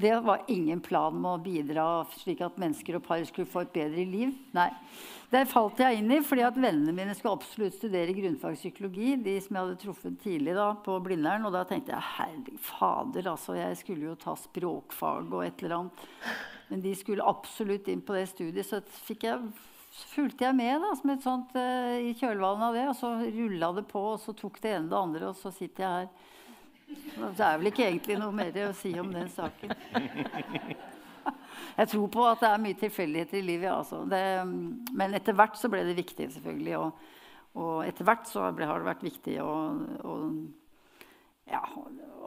Det var ingen plan med å bidra slik at mennesker og par skulle få et bedre liv. Nei. Der falt jeg inn i fordi at vennene mine skulle absolutt studere grunnfagspsykologi. De som jeg hadde truffet tidlig da, på Blindern. Og da tenkte jeg herre fader, altså, jeg skulle jo ta språkfag og et eller annet. Men de skulle absolutt inn på det studiet, så jeg fulgte jeg med da, som et sånt, uh, i kjølvannet av det. Og så rulla det på, og så tok det ene det andre, og så sitter jeg her. Det er vel ikke egentlig noe mer å si om den saken. Jeg tror på at det er mye tilfeldigheter i livet. Altså. Det, men etter hvert så ble det viktig, selvfølgelig. Og, og etter hvert så ble, har det vært viktig å, å ja,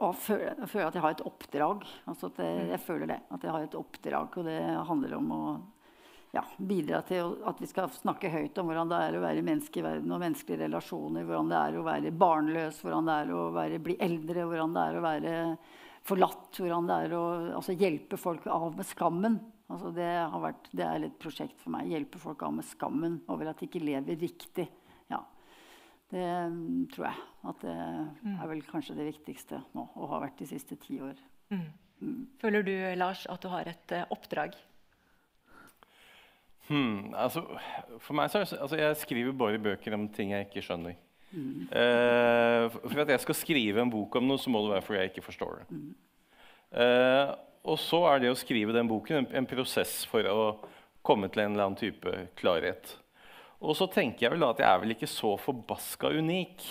å føle, føle, at jeg har et oppdrag. Altså det, jeg føler det. At jeg har et oppdrag, og det handler om å ja, bidra til at vi skal snakke høyt om hvordan det er å være menneske i verden og menneskelige relasjoner. Hvordan det er å være barnløs, hvordan det er å være, bli eldre, hvordan det er å være forlatt. Hvordan det er å altså, hjelpe folk av med skammen. Altså, det, vært, det, er et prosjekt for meg. Hjelpe folk av med skammen over at de ikke lever riktig. Det um, tror jeg at det mm. er vel kanskje det viktigste nå, og har vært de siste ti år. Mm. Mm. Føler du, Lars, at du har et uh, oppdrag? Hmm, altså, for meg så er, altså, Jeg skriver bare bøker om ting jeg ikke skjønner. Mm. Uh, for at jeg skal skrive en bok om noe, så må det være fordi jeg ikke forstår det. Mm. Uh, og så er det å skrive den boken en, en, prosess for å komme til en eller annen type klarhet. Og så tenker jeg vel da at jeg er vel ikke så forbaska unik.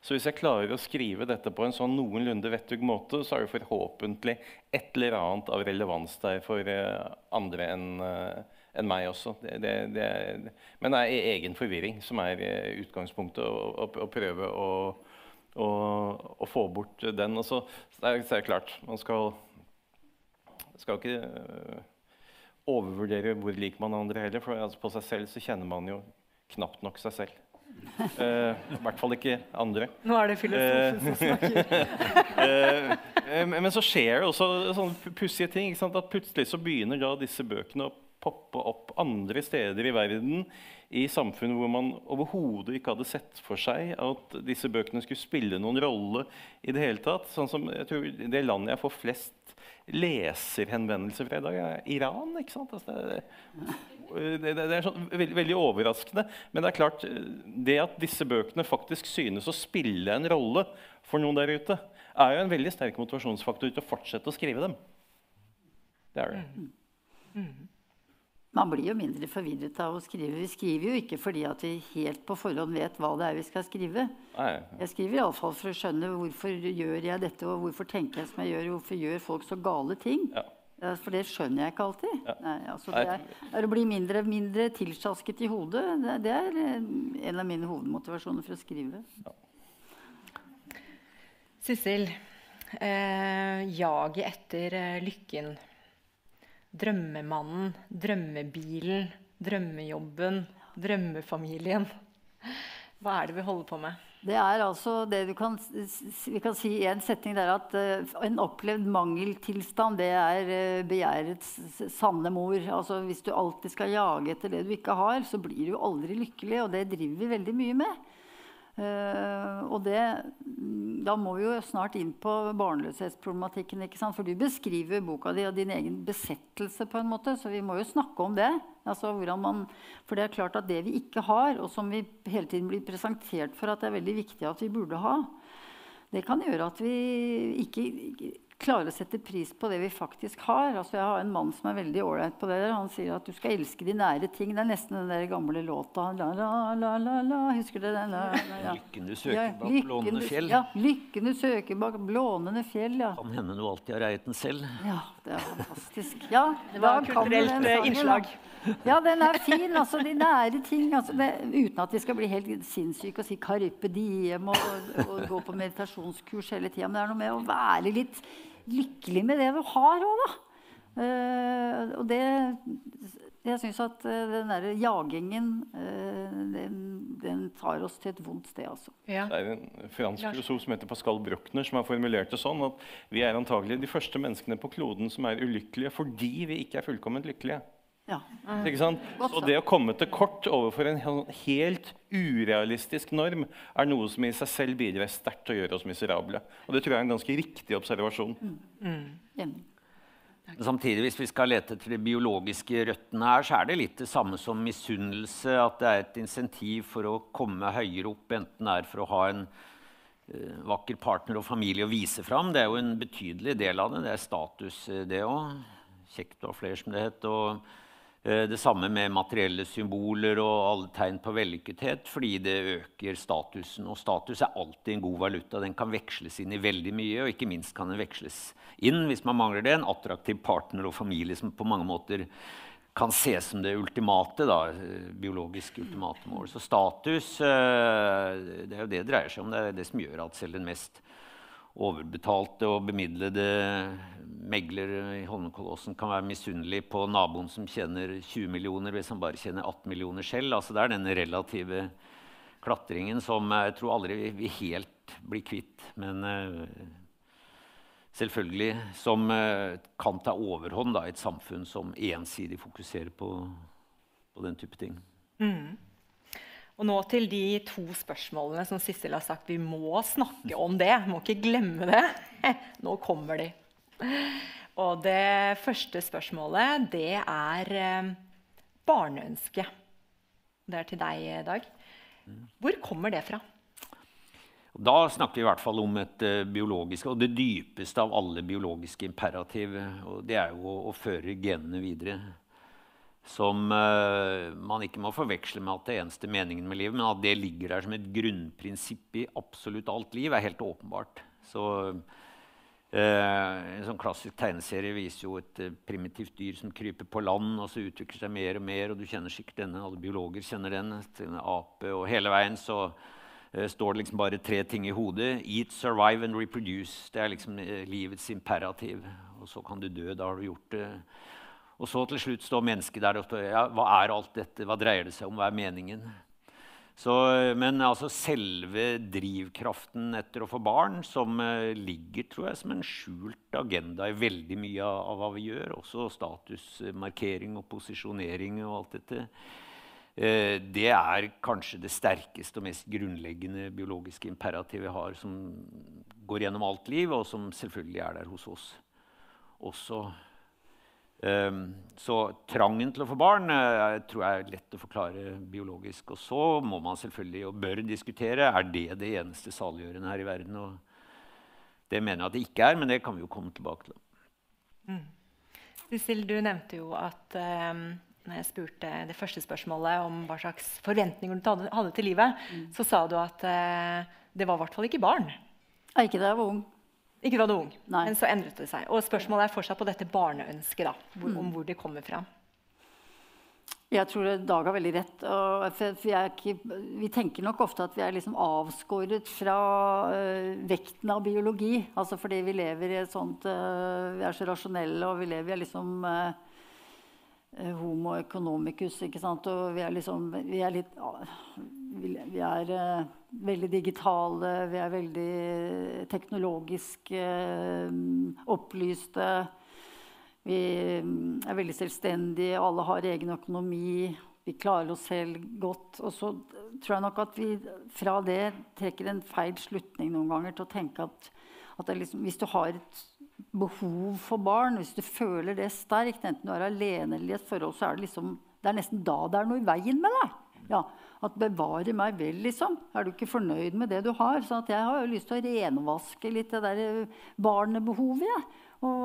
Så hvis jeg klarer å skrive dette på en sånn noenlunde vettug måte, så er det forhåpentlig et eller annet av relevans der for uh, andre enn uh, enn meg også. Det, det, det men det er egen forvirring som er eh, utgangspunktet. Å prøve å, å, å, få bort den. Og så, det er, det klart Man skal, skal ikke overvurdere hvor lik man andre heller. For altså, på seg selv så kjenner man jo knapt nok seg selv. Uh, I hvert fall ikke andre. Nå er det filosofen som snakker. uh, men så skjer det også sånne pussige ting. At plutselig så begynner da disse bøkene å poppe opp andre steder i verden, i samfunn hvor man overhodet ikke hadde sett for seg at disse bøkene skulle spille noen rolle i det hele tatt. Sånn som jeg tror Det landet jeg får flest leserhenvendelser fra i dag, Iran. ikke sant? Altså det, det, det, er sånn, veldig, veldig, overraskende. Men det er klart, det at disse bøkene faktisk synes å spille en rolle for noen der ute, er jo en veldig sterk motivasjonsfaktor til å fortsette å skrive dem. Det er det. Mm. Mm. Man blir jo mindre forvirret av å skrive. Vi skriver jo ikke fordi at vi helt på forhånd vet hva det er vi skal skrive. Nei. Jeg skriver iallfall for å skjønne hvorfor gjør jeg dette, og hvorfor tenker jeg som jeg gjør, hvorfor gjør folk så gale ting. Ja. For det skjønner jeg ikke alltid. Ja. Nei, altså det er, er, å bli mindre, mindre tilsjasket i hodet. Det, det, er eh, en av mine hovedmotivasjoner for å skrive. Ja. Sissel, eh, jaget etter eh, lykken drømmemannen, drømmebilen, drømmejobben, drømmefamilien. Hva er det vi holder på med? Det er altså det du kan, vi kan si i en setning der at uh, en opplevd mangeltilstand, det er uh, begjærets sanne mor. Altså Hvis du alltid skal jage etter det du ikke har, så blir du aldri lykkelig. Og det driver vi veldig mye med. Uh, og det, da må vi jo snart inn på barnløshetsproblematikken. ikke sant? For du beskriver boka di og din egen besettelse, på en måte, så vi må jo snakke om det. Altså, man, for det er klart at det vi ikke har, og som vi hele tiden blir presentert for at det er veldig viktig at vi burde ha, det kan gjøre at vi ikke klare å sette pris på det vi faktisk har. Altså, jeg har en mann som er veldig ålreit på det. der. Han sier at du skal elske de nære ting. Det er nesten den der gamle låta la, la, la, la, la. Husker du den? La, la, ja. Lykken du søker ja, bak blånende fjell. Ja, lykken du søker bak blånende fjell. ja. Kan hende du alltid har eiet den selv. Ja, det er fantastisk. Ja, det var kulturelt eh, innslag. Ja, den er fin. altså De nære ting. Altså, det, uten at vi skal bli helt sinnssyke og si 'carpe diem' og, og, og gå på meditasjonskurs hele tida. Men det er noe med å være litt lykkelig med det du har òg, da. Uh, og det Jeg syns at uh, den derre jagingen uh, den, den, tar oss til et vondt sted, altså. Ja. Det er en fransk filosof som heter Pascal Brochner, som har formulert det sånn at vi er antagelig de første menneskene på kloden som er ulykkelige fordi vi ikke er fullkomment lykkelige. Ja. Så det å komme til kort overfor en helt urealistisk norm er noe som i seg selv bidrar sterkt til å gjøre oss miserable. Og det tror jeg er en ganske riktig observasjon. Mm. Mm. Samtidig, hvis vi skal lete etter de biologiske røttene her, så er det litt det samme som misunnelse. At det er et insentiv for å komme høyere opp, enten det er for å ha en uh, vakker partner og familie å vise fram. Det er jo en betydelig del av det. Det er status, det òg. Kjekt å ha flere, som det het. Og Eh, det samme med materielle symboler og alle tegn på vellykkethet, fordi det øker statusen. Og status er alltid en god valuta. Den kan veksles inn i veldig mye, og ikke minst kan den veksles inn, hvis man mangler det, en attraktiv partner og familie som på mange måter kan ses som det ultimate, da, biologisk ultimate mål. Så status eh, det er jo det det dreier seg om. Det er det som gjør at selv den mest overbetalte og bemidlede megler i Holmenkollåsen kan være misunnelig på naboen som tjener 20 millioner hvis han bare tjener 18 millioner selv. Altså det er den relative klatringen som jeg tror aldri vi helt blir kvitt. Men uh, selvfølgelig som uh, kan ta overhånd i et samfunn som ensidig fokuserer på, på den type ting. Mm. Og nå til de to spørsmålene som Sissel har sagt. Vi må snakke om det. Må ikke glemme det. Nå kommer de. Og det første spørsmålet, det er eh, barneønske. Det er til deg, Dag. Hvor kommer det fra? Da snakker vi i hvert fall om et uh, biologisk, og det dypeste av alle biologiske imperativ. og Det er jo å, å føre genene videre som uh, man ikke må forveksle med at det er eneste meningen med livet, men at det ligger der som et grunnprinsipp i absolutt alt liv, er helt åpenbart. Så uh, En sånn klassisk tegneserie viser jo et uh, primitivt dyr som kryper på land, og så utvikler seg mer og mer, og du kjenner sikkert denne, alle biologer kjenner den. Denne ape, og hele veien så står det liksom bare tre ting i hodet. Eat, survive and reproduce. Det er liksom livets imperativ. Og så kan du dø. Da har du gjort det. Og så til slutt står mennesket der og spør ja, hva er alt dette, hva dreier det seg om, hva er meningen? Så, men altså selve drivkraften etter å få barn, som uh, ligger tror jeg, som en skjult agenda i veldig mye av, av hva vi gjør, også statusmarkering og posisjonering og alt dette, uh, det er kanskje det sterkeste og mest grunnleggende biologiske imperativet vi har, som går gjennom alt liv, og som selvfølgelig er der hos oss også. Um, så trangen til å få barn uh, tror jeg er lett å forklare biologisk. Og så må man selvfølgelig og bør diskutere er det det eneste saliggjørende her i verden. Og det mener jeg at det ikke er, men det kan vi jo komme tilbake til. Mm. Cecil, du nevnte jo at um, når jeg spurte det første spørsmålet om hva slags forventninger du hadde til livet, mm. så sa du at uh, det var i hvert fall ikke barn. Ikke da jeg var ung. Ikke da du var ung, Nei. men så endret det seg. Og spørsmålet er fortsatt på dette barneønsket, da, hvor, mm. om hvor det kommer fra. Jeg tror Dag har veldig rett. For, for ikke, vi tenker nok ofte at vi er liksom avskåret fra uh, vekten av biologi. Altså fordi vi lever i et sånt uh, Vi er så rasjonelle, og vi lever i liksom uh, homo economicus. ikke sant? Og vi er liksom Vi er litt vi er uh, veldig digitale, vi er veldig teknologisk uh, opplyste. Vi mm, er veldig selvstendige, alle har egen økonomi. Vi klarer oss selv godt. Og så tror jeg nok at vi fra det trekker en feil slutning noen ganger til å tenke at, at liksom, hvis du har et behov for barn, hvis du føler det sterkt, enten du er alene eller i et forhold, så er det liksom det er nesten da det er noe i veien med deg. Ja, at bevare meg vel, liksom. Er du ikke fornøyd med det du har? Så jeg har jo lyst til å renvaske litt det der eh, barnebehovet. Ja. Og,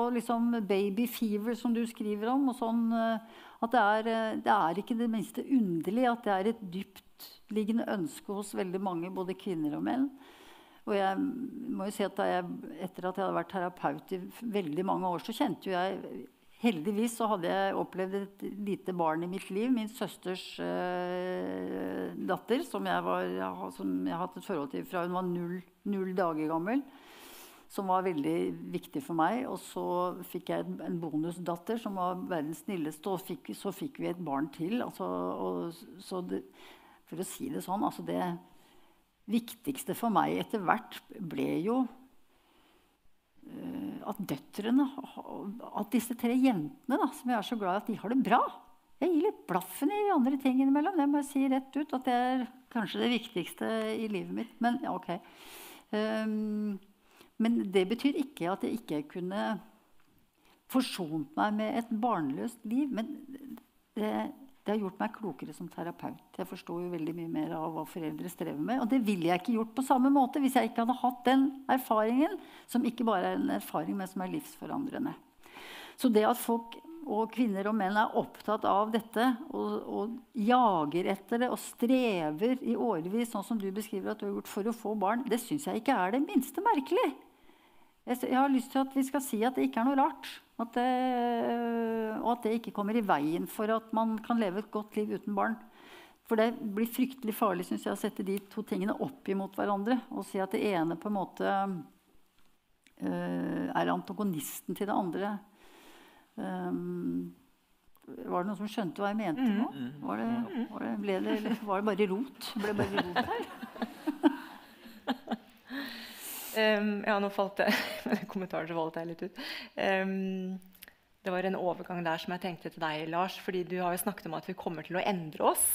og, liksom baby fever, som du skriver om. og sånn, eh, At det er, eh, det er ikke det minste underlig at det er et dyptliggende ønske hos veldig mange, både kvinner og menn. Og jeg må jo si at jeg, Etter at jeg hadde vært terapeut i veldig mange år, så kjente jo jeg Heldigvis så hadde jeg opplevd et lite barn i mitt liv. Min søsters uh, datter, som jeg, var, som jeg har hatt et forhold til fra hun var null, null, dager gammel. Som var veldig viktig for meg. Og så fikk jeg en bonusdatter som var verdens snilleste. Og fikk, så fikk vi et barn til. Altså, og, det, for å si det sånn altså Det viktigste for meg etter hvert ble jo Eh, at døtrene, at disse tre jentene da, som jeg er så glad i, at de har det bra. Jeg gir litt blaffen i de andre tingene innimellom. Det må jeg si rett ut. At det er kanskje det viktigste i livet mitt. Men ja, ok. Um, men det betyr ikke at jeg ikke kunne forsont meg med et barnløst liv. Men det, det har gjort meg klokere som terapeut. Jeg forstår jo veldig mye mer av hva foreldre strever med. Og det ville jeg ikke gjort på samme måte hvis jeg ikke hadde hatt den erfaringen, som ikke bare er en erfaring, men som er livsforandrende. Så det at folk og kvinner og menn er opptatt av dette og, og, jager etter det og strever i årevis, sånn som du beskriver at du har gjort for å få barn, det syns jeg ikke er det minste merkelig. Jeg har lyst til at vi skal si at det ikke er noe rart. At det, og at det ikke kommer i veien for at man kan leve et godt liv uten barn. For det blir fryktelig farlig synes jeg, å sette de to tingene opp imot hverandre og si at det ene på en måte uh, er antagonisten til det andre. Um, var det noen som skjønte hva jeg mente nå? Mm. Var det, var det, ble det, eller var det bare rot? Ble det bare rot her? um, ja, nå falt det Med kommentaren så falt jeg litt ut. Um, det var en overgang der som jeg tenkte til deg, Lars. fordi du har jo snakket om at vi kommer til å endre oss.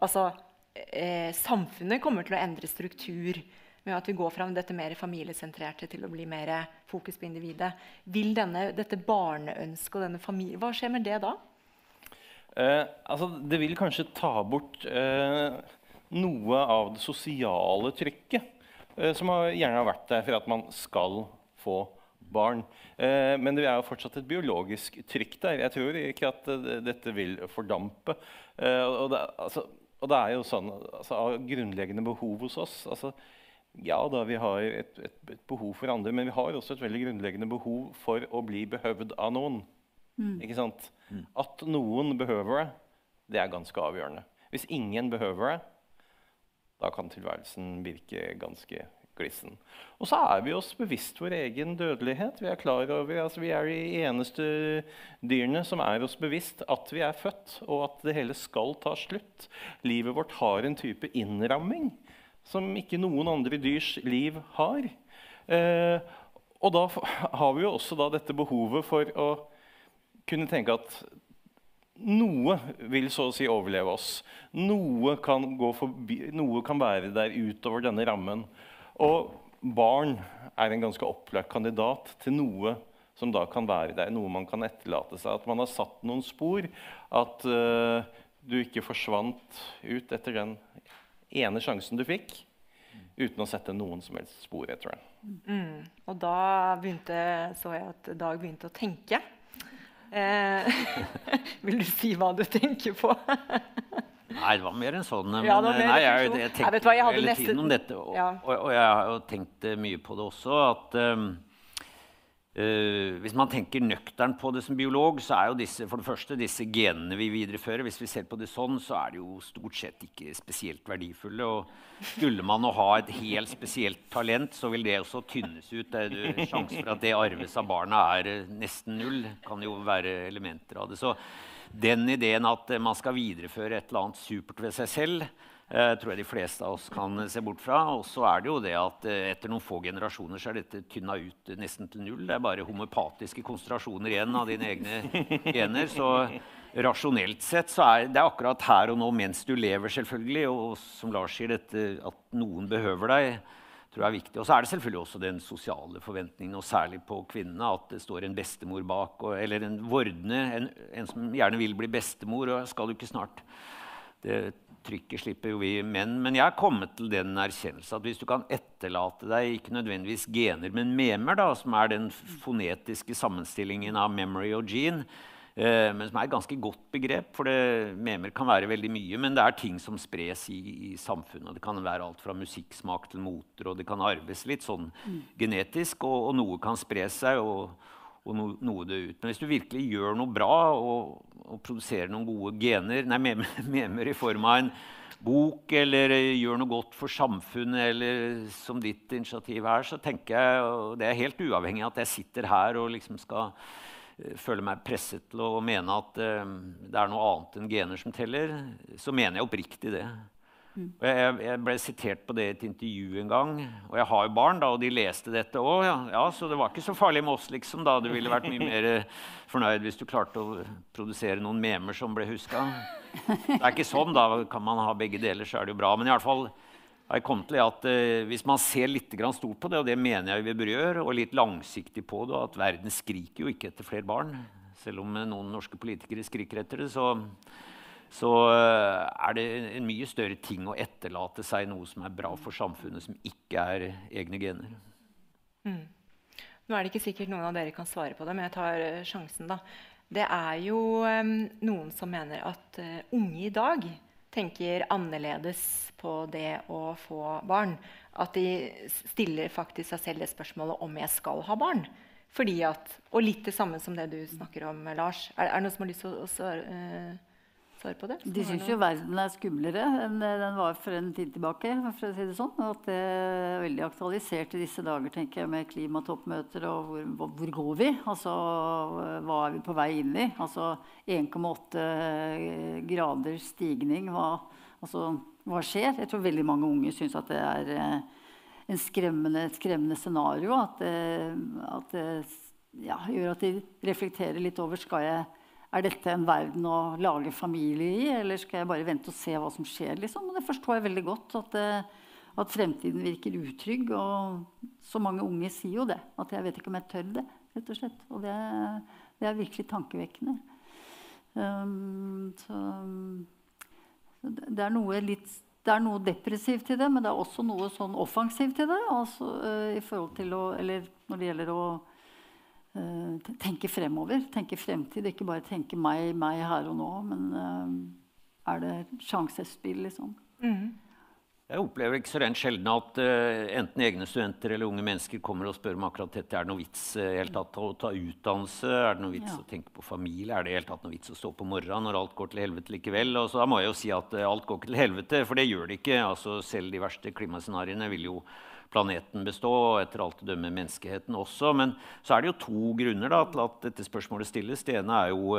Altså, eh, samfunnet kommer til å endre struktur med at vi går fra dette mer familiesentrerte til å bli mer fokus på individet. Vil denne, dette barneønsket og denne familien Hva skjer med det da? Eh, altså, det vil kanskje ta bort eh, noe av det sosiale trykket som gjerne har vært der for at man skal få barn. Eh, men det er jo fortsatt et biologisk trykk der. Jeg tror ikke at dette vil fordampe. Eh, og det, altså, og det er jo sånn altså, av grunnleggende behov hos oss altså, Ja da, vi har et, et, et, behov for andre, men vi har også et veldig grunnleggende behov for å bli behøvd av noen. Mm. Ikke sant? Mm. At noen behøver det, det er ganske avgjørende. Hvis ingen behøver det, da kan tilværelsen virke ganske glissen. Og så er vi oss bevisst vår egen dødelighet. Vi er klar over, altså vi er de eneste dyrene som er oss bevisst at vi er født, og at det hele skal ta slutt. Livet vårt har en type innramming som ikke noen andre dyrs liv har. Eh, og da har vi jo også dette behovet for å kunne tenke at noe vil så å si overleve oss. Noe kan, forbi, noe kan være der utover denne rammen. Og barn er en ganske opplagt kandidat til noe som da kan være der, noe man kan etterlate seg. At man har satt noen spor. At uh, du ikke forsvant ut etter den ene sjansen du fikk, uten å sette noen som helst spor etter den. Mm. Og da begynte, så jeg at Dag begynte å tenke. Eh, vil du si hva du tenker på? Nei, det var mer enn sånn. Men, ja, nei, jeg, jeg, jeg tenkte jeg hele nesten... tiden om dette, og, ja. og, og, jeg har jo tenkt mye på det også. at um, uh, Hvis man tenker nøkternt på det som biolog, så er jo disse for det første disse genene vi viderefører. Hvis vi ser på det sånn, så er det jo stort sett ikke spesielt verdifulle. og Skulle man ha et helt spesielt talent, så vil det også tynnes ut. Sjansen for at det arves av barna, er eh, nesten null. kan jo være elementer av det. Så den ideen at man skal videreføre et eller annet supert ved seg selv, eh, tror jeg de fleste av oss kan se bort fra. Og så er det jo det at eh, etter noen få generasjoner så er dette tynna ut nesten til null. Det er bare homopatiske konsentrasjoner igjen av dine egne gener. Så rasjonelt sett så er det akkurat her og nå mens du lever, selvfølgelig. Og som Lars sier, dette at noen behøver deg tror jeg er viktig. Og så er det selvfølgelig også den sosiale forventningen, og særlig på kvinnene, at det står en bestemor bak, og, eller en vordende, en, en, som gjerne vil bli bestemor. og skal du ikke snart. Det trykket slipper jo vi menn. Men jeg er kommet til den erkjennelse at hvis du kan etterlate deg ikke nødvendigvis gener, men memer, da, som er den fonetiske sammenstillingen av memory og gene, Eh, men som er et ganske godt begrep. For det, memer kan være veldig mye, men det er ting som spres i, i, samfunnet. Det kan være alt fra musikksmak til moter, og det kan arves litt sånn mm. genetisk. Og, og, noe kan spre seg, og, og no, noe det ut. Men hvis du virkelig gjør noe bra og, og produserer noen gode gener, nei, memer, i form av en bok eller gjør noe godt for samfunnet, eller som ditt initiativ er, så tenker jeg, og det er helt uavhengig av at jeg sitter her og liksom skal føle føler meg presset til å mene at uh, det er noe annet enn gener som teller, så mener jeg oppriktig det. Mm. Jeg, jeg, ble sitert på det i et intervju en gang. Og jeg har jo barn, da, og de leste dette òg. Ja. ja, så det var ikke så farlig med oss, liksom. da. Du ville vært mye mer fornøyd hvis du klarte å produsere noen memer som ble huska. Det er ikke sånn. Da kan man ha begge deler, så er det jo bra. Men i alle fall, har jeg kommet til at eh, hvis man ser litt stort på det, og det mener jeg vi bør gjøre, og litt langsiktig på det, at verden skriker jo ikke etter flere barn, selv om noen norske politikere skriker etter det, så, så uh, er det en mye større ting å etterlate seg noe som er bra for samfunnet, som ikke er egne gener. Mm. Nå er det ikke sikkert noen av dere kan svare på det, men jeg tar sjansen. da. det er jo noen som mener at uh, unge i dag tenker annerledes på det å få barn. At de stiller faktisk seg selv det spørsmålet om jeg skal ha barn. Fordi at, Og litt det samme som det du snakker om, Lars. Er, er det noen som har lyst til å, å uh, svare på det? De syns jo verden er skumlere enn den var for en tid tilbake. for å si det sånn, og At det er veldig aktualisert i disse dager tenker jeg, med klimatoppmøter. og Hvor, hvor går vi? Altså, Hva er vi på vei inn i? Altså 1,8 grader stigning. Hva, altså, hva skjer? Jeg tror veldig mange unge syns at det er eh, en skremmende, et skremmende scenario. At at ja, gjør at de reflekterer litt over skal jeg, er dette en verden å lage familie i, eller skal jeg bare vente og se hva som skjer. Liksom? Og det forstår jeg veldig godt. At, det, at, fremtiden virker utrygg. Og så mange unge sier jo det. At jeg vet ikke om jeg tør det. rett Og slett. Og det, det er virkelig tankevekkende. Um, så, det er noe litt det er noe depressivt i det, men det er også noe sånn offensivt i det. Altså, uh, i forhold til å, eller når det gjelder å tenke fremover, tenke fremtid. Ikke bare tenke meg, meg her og nå, men uh, er det sjansespill, liksom. Mm. Jeg opplever ikke så rent sjelden at uh, enten egne studenter eller unge mennesker kommer og spør om akkurat dette. Er det noe vits uh, helt tatt å ta utdannelse? Er det noe vits ja. å tenke på familie? Er det helt tatt noe vits å stå på morgenen når alt går til helvete likevel? Og så da må jeg jo si at uh, alt går ikke til helvete, for det gjør det ikke. Altså, selv de verste klimascenarioene vil jo planeten bestå, og etter alt å dømme menneskeheten også. Men så er det jo to grunner da, til at dette spørsmålet stilles. Det ene er jo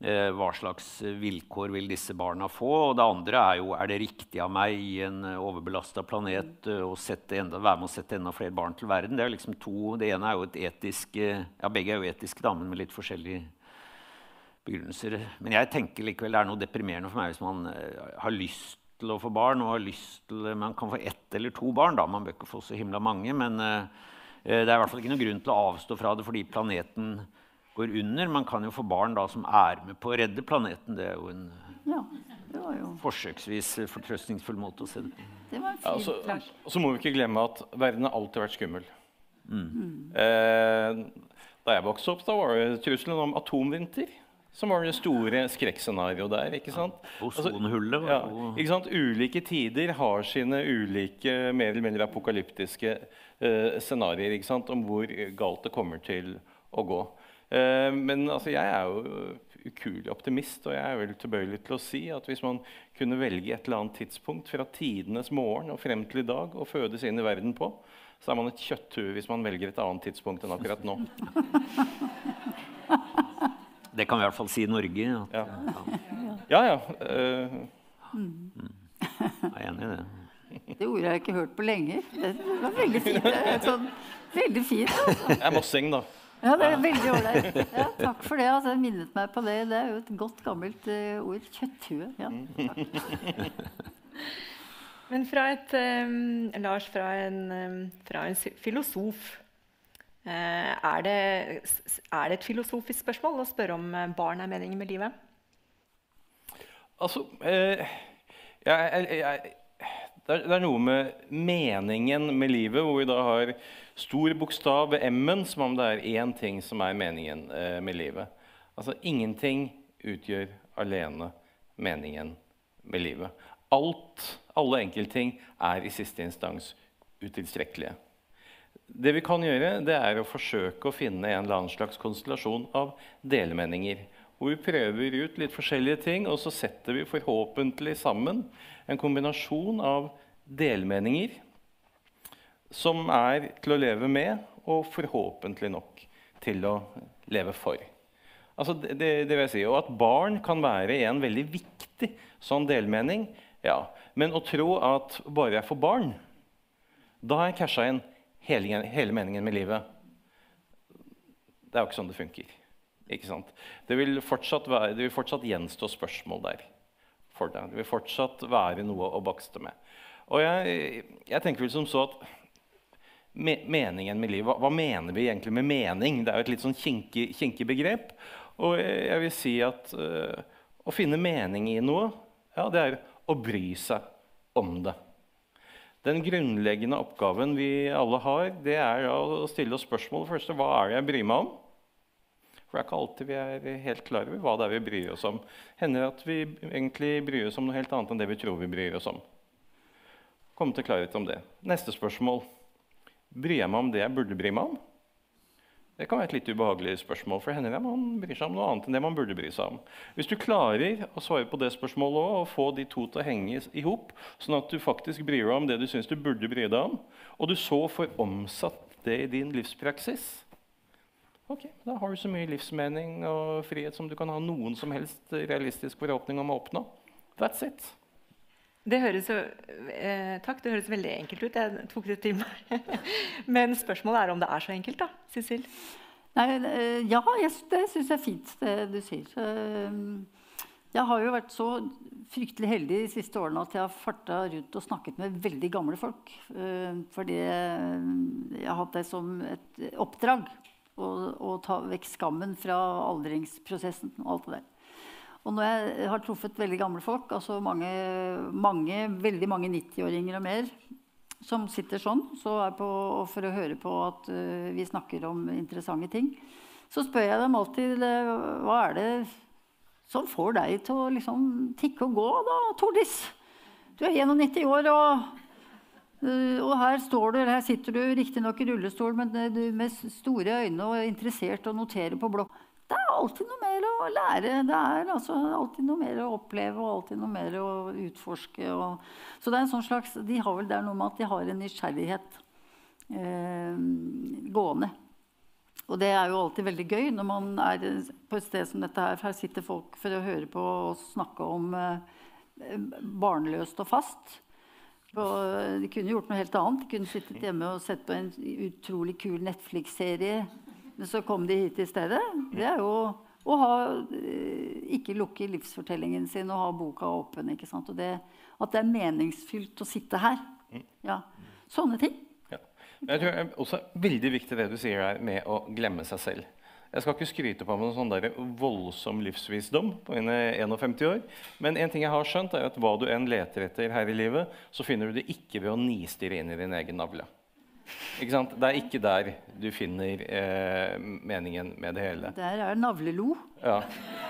Eh, hva slags vilkår vil disse barna få? Og det andre er jo er det riktig av meg i en eh, overbelasta planet eh, å enda, være med å sette enda flere barn til verden. Det er liksom to, det ene er jo et etisk Ja, begge er jo etiske, da, men med litt forskjellige begrunnelser. Men jeg tenker likevel det er noe deprimerende for meg hvis man har lyst til å få barn. og har lyst til, Man kan få ett eller to barn, da. Man bør ikke få så himla mange. Men det er i hvert fall ikke noen grunn til å avstå fra det fordi planeten går under. Man kan jo få barn da, som er med på å redde planeten. Det er jo en ja, jo. forsøksvis fortrøstningsfull måte å se det på. Det var fint, ja, og så må vi ikke glemme at verden har alltid vært skummel. Mm. Eh, da jeg vokste opp, da var det trusselen om atomvinter som var det store skrekkscenarioet der. ikke sant? Ja, Ozonhullet. Ja, ikke sant? Ulike tider har sine ulike mer eller mindre apokalyptiske eh, scenarioer om hvor galt det kommer til å gå. Eh, men altså, jeg er jo ukuelig optimist, og jeg er vel tilbøyelig til å si at hvis man kunne velge et eller annet tidspunkt fra tidenes morgen og frem til i dag å fødes inn i verden på, så er man et kjøtthue hvis man velger et annet tidspunkt enn akkurat nå. Det kan vi i hvert fall si i Norge. At, ja, ja. ja. Uh, mm. Jeg er enig i det. Det ordet har jeg ikke hørt på lenge. Det var veldig fint. Sånn, veldig fint altså. Jeg er mossing, da. Ja, det er veldig ålreit. Ja, takk for det. Altså, jeg minnet meg på det. Det er jo et godt, gammelt uh, ord. Kjøtthue. Ja, Men fra et um, Lars, fra en, um, fra en filosof er, det, er, det, et filosofisk spørsmål å spørre om barn er meningen med livet? Altså uh, jeg, jeg, det er, det er, noe med meningen med livet, hvor vi da har stor bokstav ved M-en, som om det er én ting som er meningen eh, med livet. Altså ingenting utgjør alene meningen med livet. Alt, alle enkeltting, er i siste instans utilstrekkelige. Det vi kan gjøre, det er å forsøke å finne en eller annen slags konstellasjon av delmeninger. Hvor vi prøver ut litt forskjellige ting, og så setter vi forhåpentlig sammen en kombinasjon av delmeninger som er til å leve med, og forhåpentlig nok til å leve for. Altså det, det, vil jeg si. Og at barn kan være en veldig viktig sånn delmening. ja. Men å tro at bare jeg får barn, da har jeg casha inn hele, hele, meningen med livet Det er jo ikke sånn det funker. Det vil være, det vil fortsatt gjenstå spørsmål der for deg. Det vil fortsatt være noe å bakste med. Og jeg, jeg tenker vel som så at me, meningen med livet hva, hva, mener vi egentlig med mening? Det er jo et litt sånn kinkig, kinkig begrep. Og jeg vil si at uh, å finne mening i noe, ja, det er å bry seg om det. Den grunnleggende oppgaven vi alle har, det er å stille oss spørsmålet først, hva er det jeg bryr meg om. For det er ikke alltid vi er helt klar over hva det er vi bryr oss om. Hender at vi egentlig bryr oss om noe helt annet enn det vi tror vi bryr oss om. Komme til klarhet om det. Neste spørsmål. Bryr jeg meg om det jeg burde bry meg om? Det kan være et litt ubehagelig spørsmål, for det man bryr seg om noe annet enn det man burde bry seg om. Hvis du klarer å svare på det spørsmålet også, og få de to til å henge i hop, sånn at du faktisk bryr deg om det du syns du burde bry deg om, og du så får omsatt det i din livspraksis, ok, da har du så mye livsmening og frihet som du kan ha noen som helst realistisk forhåpning om å oppnå. That's it. Det høres, eh, takk, det høres veldig enkelt ut. Jeg tok det til meg. Men spørsmålet er om det er så enkelt, da? Nei, eh, ja, jeg, det syns jeg er fint, det du sier. Eh, jeg har jo vært så fryktelig heldig de siste årene at jeg har farta rundt og snakket med veldig gamle folk. Eh, fordi jeg har hatt det som et oppdrag å ta vekk skammen fra aldringsprosessen og alt det der. Og når jeg har truffet veldig gamle folk, altså mange, mange veldig mange 90-åringer og mer, som sitter sånn så på, for å høre på at uh, vi snakker om interessante ting, så spør jeg dem alltid uh, hva er det som får deg til å liksom, tikke og gå, da, Tordis? Du er 91 år, og, uh, og her står du, her sitter du riktignok i rullestol, men du med store øyne og interessert og noterer på blokk. Det er alltid noe mer å lære. Det er altså alltid noe mer å oppleve og alltid noe mer å utforske. Og, så det er en sånn slags, de har vel det er noe med at de har en nysgjerrighet eh, gående. Og det er jo alltid veldig gøy når man er på et sted som dette her. Her sitter folk for å høre på og snakke om eh, barnløst og fast. Og de kunne gjort noe helt annet. De kunne sittet hjemme og sett på en utrolig kul Netflix-serie men så kom de hit i stedet. Det er jo å ha, eh, ikke lukke livsfortellingen sin og ha boka åpen. ikke sant? Og det, at det er meningsfylt å sitte her. Mm. Ja. Sånne ting. Ja. Jeg tror det er også veldig viktig det du sier her med å glemme seg selv. Jeg skal ikke skryte på meg noen sånn der voldsom livsvisdom på mine 51 år. Men en ting jeg har skjønt er at hva du enn leter etter her i livet, så finner du det ikke ved å nistirre inn i din egen navle. Ikke sant? Det er ikke der du finner eh, meningen med det hele. Der er navlelo. Ja.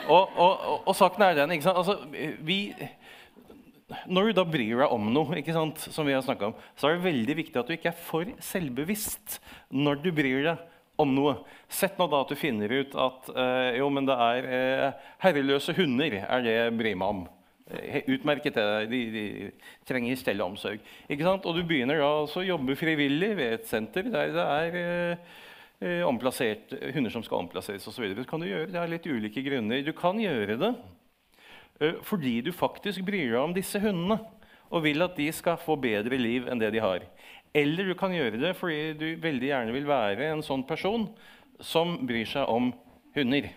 Og, og, og, og, saken er den ikke sant? Altså, vi, Når du da bryr deg om noe, ikke sant? som vi har om, så er det veldig viktig at du ikke er for selvbevisst når du bryr deg om noe. Sett nå da at du finner ut at eh, jo, men det er eh, herreløse hunder er det jeg bryr meg om. Utmerket. De, de trenger stell og omsorg. Og du begynner da å jobbe frivillig ved et senter der det er eh, omplassert, hunder som skal omplasseres osv. Det kan du gjøre. Det er litt ulike grunner. Du kan gjøre det eh, fordi du faktisk bryr deg om disse hundene og vil at de skal få bedre liv enn det de har. Eller du kan gjøre det fordi du veldig gjerne vil være en sånn person som bryr seg om hunder.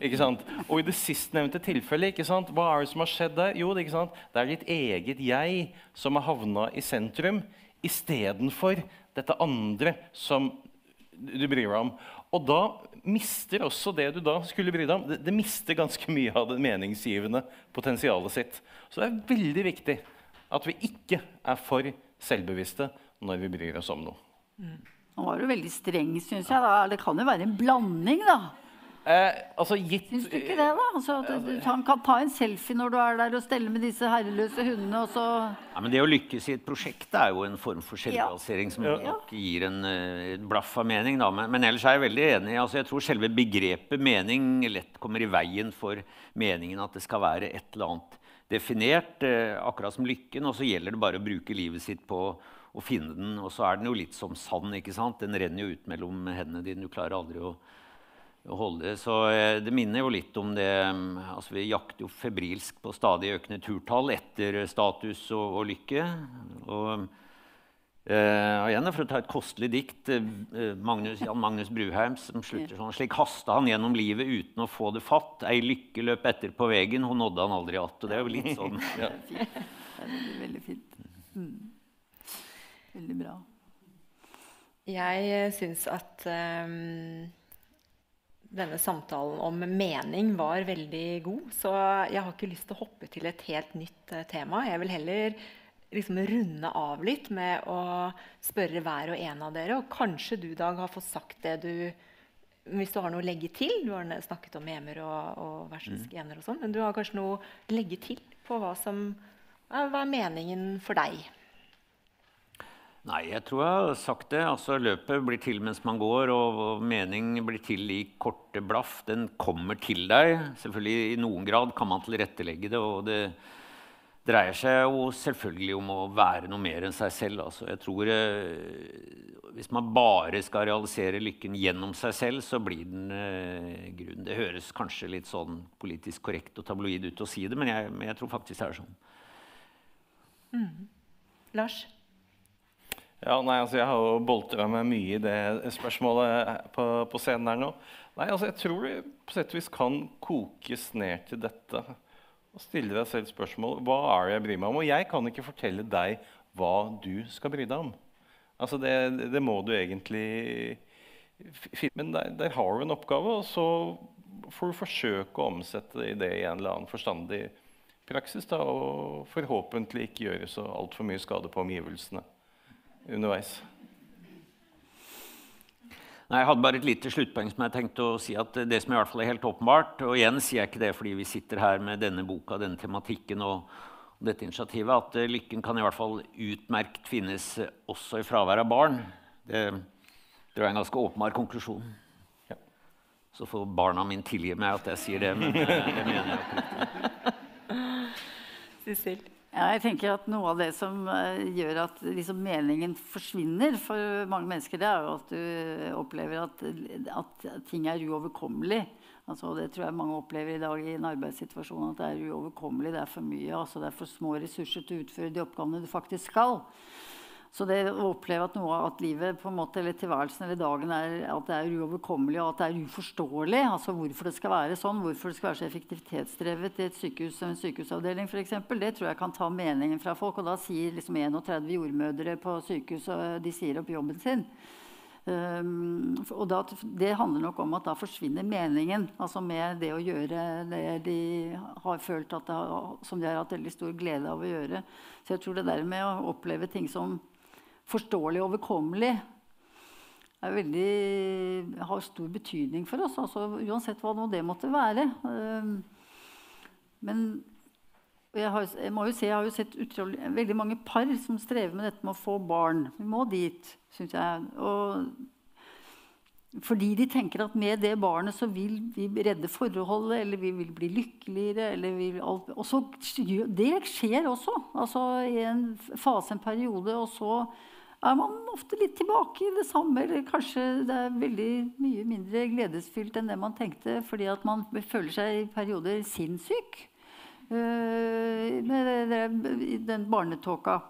Ikke sant? Og i det sistnevnte tilfellet, ikke sant? hva er det som har skjedd der? Jo, det, det er ditt eget jeg som har havna i sentrum istedenfor dette andre som du bryr deg om. Og da mister også det du da skulle bry deg om, det, det mister ganske mye av det meningsgivende potensialet sitt. Så det er veldig viktig at vi ikke er for selvbevisste når vi bryr oss om noe. Mm. Nå var du veldig streng, syns jeg. Da. Det kan jo være en blanding, da. Eh, altså gitt, Syns du ikke det, da? Altså, at du, han kan ta en selfie når du er der og stelle med disse herreløse hundene, og så ja, men Det å lykkes i et prosjekt er jo en form for selvrealisering ja. som ja. gir en, eh, blaff av mening. Da. Men, men, ellers er jeg veldig enig. Altså, jeg tror selve begrepet mening lett kommer i veien for meningen at det skal være et eller annet definert, eh, akkurat som lykken. Og så gjelder det bare å bruke livet sitt på å finne den. Og så er den jo litt som sand. ikke sant? Den renner jo ut mellom hendene dine. Du klarer aldri å holde. Så eh, det minner jo litt om det mm, altså Vi jakter jo febrilsk på stadig økende turtall etter status og, og lykke. Og, uh, igjen For å ta et kostelig dikt uh, Magnus, Jan Magnus Bruheim som slutter sånn Slik hasta han gjennom livet uten å få det fatt. Ei lykke løp etter på vegen, hun nådde han aldri att. Og det er jo litt sånn. ja. Det er veldig, veldig fint. Mm. Veldig bra. Jeg syns at um denne samtalen om mening var veldig god. Så jeg har ikke lyst til å hoppe til et helt nytt uh, tema. Jeg vil heller liksom runde av litt med å spørre hver og en av dere. Og kanskje du, Dag, har fått sagt det du hvis du har noe å legge til Du har snakket om memer og, og versus gener og sånn, men du har kanskje noe å legge til på hva som hva er meningen for deg? Nei, jeg tror jeg har sagt det. Altså, løpet blir til mens man går, og, og mening blir til i korte blaff. Den kommer til deg. Selvfølgelig I noen grad kan man tilrettelegge det. og det dreier seg jo selvfølgelig om å være noe mer enn seg selv. Altså, jeg tror eh, Hvis man bare skal realisere lykken gjennom seg selv, så blir den eh, grunn. Det høres kanskje litt sånn politisk korrekt og tabloid ut å si det, men jeg, men jeg tror faktisk det er sånn. Mm. Lars? Ja, nei, altså Jeg har jo boltra meg mye i det spørsmålet på, på, scenen her nå. Nei, altså Jeg tror det på sett og vis kan kokes ned til dette. Og stille deg selv spørsmål hva er det jeg bryr meg om. Og jeg kan ikke fortelle deg hva du skal bry deg om. Altså det, det må du egentlig Men der, der, har du en oppgave, og så får du forsøke å omsette det i en eller annen forstandig praksis. Da, og forhåpentlig ikke gjøre så altfor mye skade på omgivelsene underveis. Nei, jeg hadde bare et lite sluttpoeng som jeg tenkte å si at det som i hvert fall er helt åpenbart, og igjen sier jeg ikke det fordi vi sitter her med denne boka, denne tematikken og, og dette initiativet, at uh, lykken kan i hvert fall utmerket finnes også i fravær av barn. Det, det er en ganske åpenbar konklusjon. Ja. Så får barna mine tilgi meg at jeg sier det, men uh, det mener jeg oppriktig. Ja, jeg tenker at Noe av det som uh, gjør at liksom, meningen forsvinner for mange mennesker, det er jo at du opplever at, at ting er uoverkommelig. Altså, det tror jeg mange opplever i dag i en arbeidssituasjon. At det er uoverkommelig, det er for mye. Altså, det er for små ressurser til å utføre de oppgavene du faktisk skal. Så det å oppleve at noe at livet måte, eller tilværelsen eller dagen er, at det er uoverkommelig og at det er uforståelig, altså hvorfor det skal være sånn, hvorfor det skal være så effektivitetsdrevet i et sykehus en sykehusavdeling f.eks., det tror jeg kan ta meningen fra folk. Og da sier liksom 31 jordmødre på sykehuset de sier opp jobben sin. Um, og da, det handler nok om at da forsvinner meningen altså med det å gjøre det de har følt at har, som de har hatt veldig stor glede av å gjøre. Så jeg tror det der med å oppleve ting som forståelig og overkommelig veldig, har stor betydning for oss. Altså, uansett hva det måtte være. Ehm, men jeg, har, jeg, må jo se, jeg har jo sett utrolig, veldig mange par som strever med dette med å få barn. Vi må dit, syns jeg. Og fordi de tenker at med det barnet så vil vi redde forholdet, eller vi vil bli lykkeligere. Alt, og så, det skjer også. Altså I en fase, en periode. Og så er man ofte litt tilbake i det samme. Eller kanskje det er veldig mye mindre gledesfylt enn det man tenkte, fordi at man føler seg i perioder sinnssyk uh, med den barnetåka.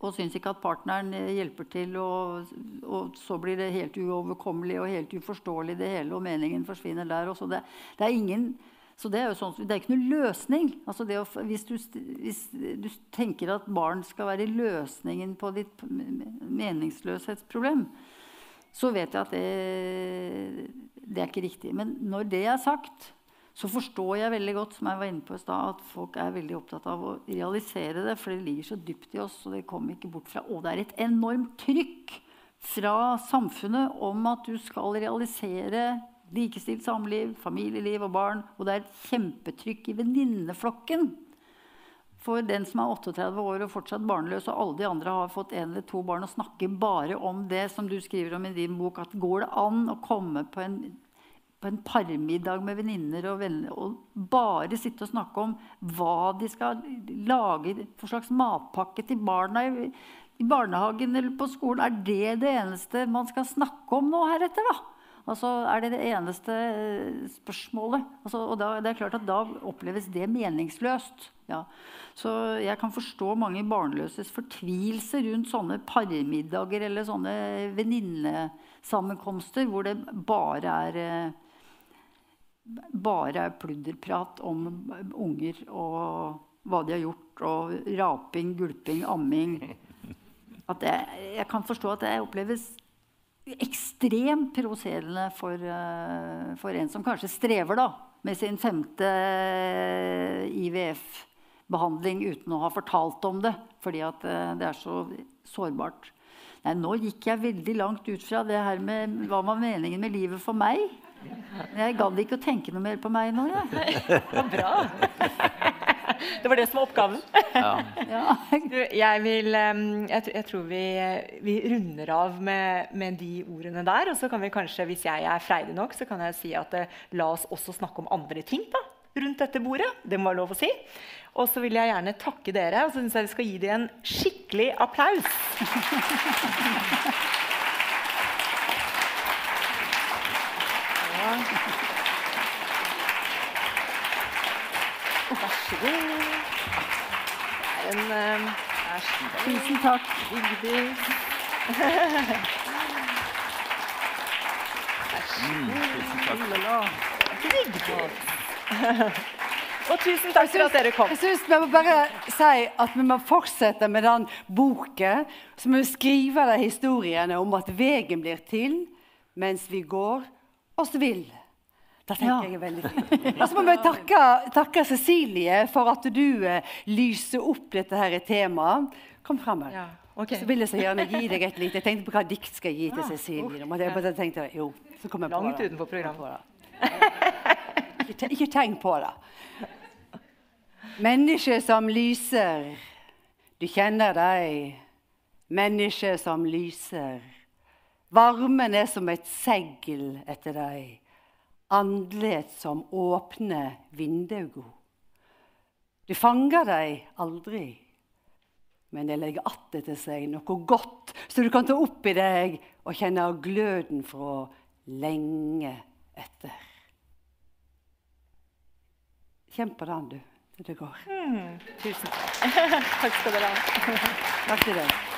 Og syns ikke at partneren hjelper til, og, og, så blir det helt uoverkommelig og helt uforståelig, det hele, og meningen forsvinner der også. Det, det er ingen så det er jo sånn, det er ikke noe løsning. Altså å, hvis, du, hvis, du, tenker at barn skal være løsningen på ditt meningsløshetsproblem, så vet jeg at det, det er ikke riktig. Men når det er sagt, så forstår jeg veldig godt som jeg var inne på i sted, at folk er veldig opptatt av å realisere det, for det ligger så dypt i oss. og det kommer ikke bort fra. Og det er et enormt trykk fra samfunnet om at du skal realisere likestilt samliv, familieliv og barn. Og det er et kjempetrykk i venninneflokken. For den som er 38 år og fortsatt barnløs, og alle de andre har fått en eller to barn, og snakker bare om det som du skriver om i din bok, at går det an å komme på en, på en parmiddag med venninner og venner og bare sitte og snakke om hva de skal lage for slags matpakke til barna i, i barnehagen eller på skolen, er det det eneste man skal snakke om nå heretter? da? Altså, er det det eneste eh, spørsmålet? Altså, og da, det er klart at da oppleves det meningsløst. Ja. Så jeg kan forstå mange barnløses fortvilelse rundt sånne parmiddager eller sånne venninnesammenkomster hvor det bare er eh, bare er pludderprat om unger og hva de har gjort, og raping, gulping, amming. At jeg, jeg kan forstå at det oppleves ekstremt provoserende for, uh, for, en som kanskje strever da, med sin femte IVF-behandling uten å ha fortalt om det, fordi uh, det er så sårbart. Nei, nå gikk jeg veldig langt ut fra det her med hva var meningen med livet for meg. Jeg gadd ikke å tenke noe mer på meg nå, jeg. Ja, bra! Det var det som var oppgaven. Ja. Du, jeg, vil, jeg, jeg tror vi, vi runder av med, med de ordene der. Og så kan vi kanskje, hvis jeg er freidig nok, så kan jeg si at eh, la oss også snakke om andre ting da, rundt dette bordet. Det må være lov å si. Og så vil jeg gjerne takke dere, og så syns jeg vi skal gi dem en skikkelig applaus. Så god. Det er en em, Vær så god. Tusen takk. Og tusen takk for at dere kom. Jeg synes vi må bare si at vi må fortsette med den boken. Så må vi skrive de historiene om at veien blir til mens vi går oss vill. Det tenker Ja. jeg er veldig fint. Og så må vi takke, takke Cecilie for at du eh, lyser opp dette her temaet. Kom fram her. Ja, okay. Så vil jeg så gjerne gi deg et lite Jeg tenkte på hva dikt skal jeg gi til Cecilie. Men jeg bare tenkte, jo, så kom jeg på Langt det. utenfor programmet. Ikke, ikke tenk på det. Mennesket som lyser, du kjenner deg. Mennesket som lyser. Varmen er som et segl etter deg. Andlet som åpne vinduer. Du fanger deg aldri, men det legger att etter seg noe godt, så du kan ta opp i deg og kjenne gløden fra lenge etter. Kjenn på den, du, til det går. Tusen takk. Takk skal dere ha. Takk til deg.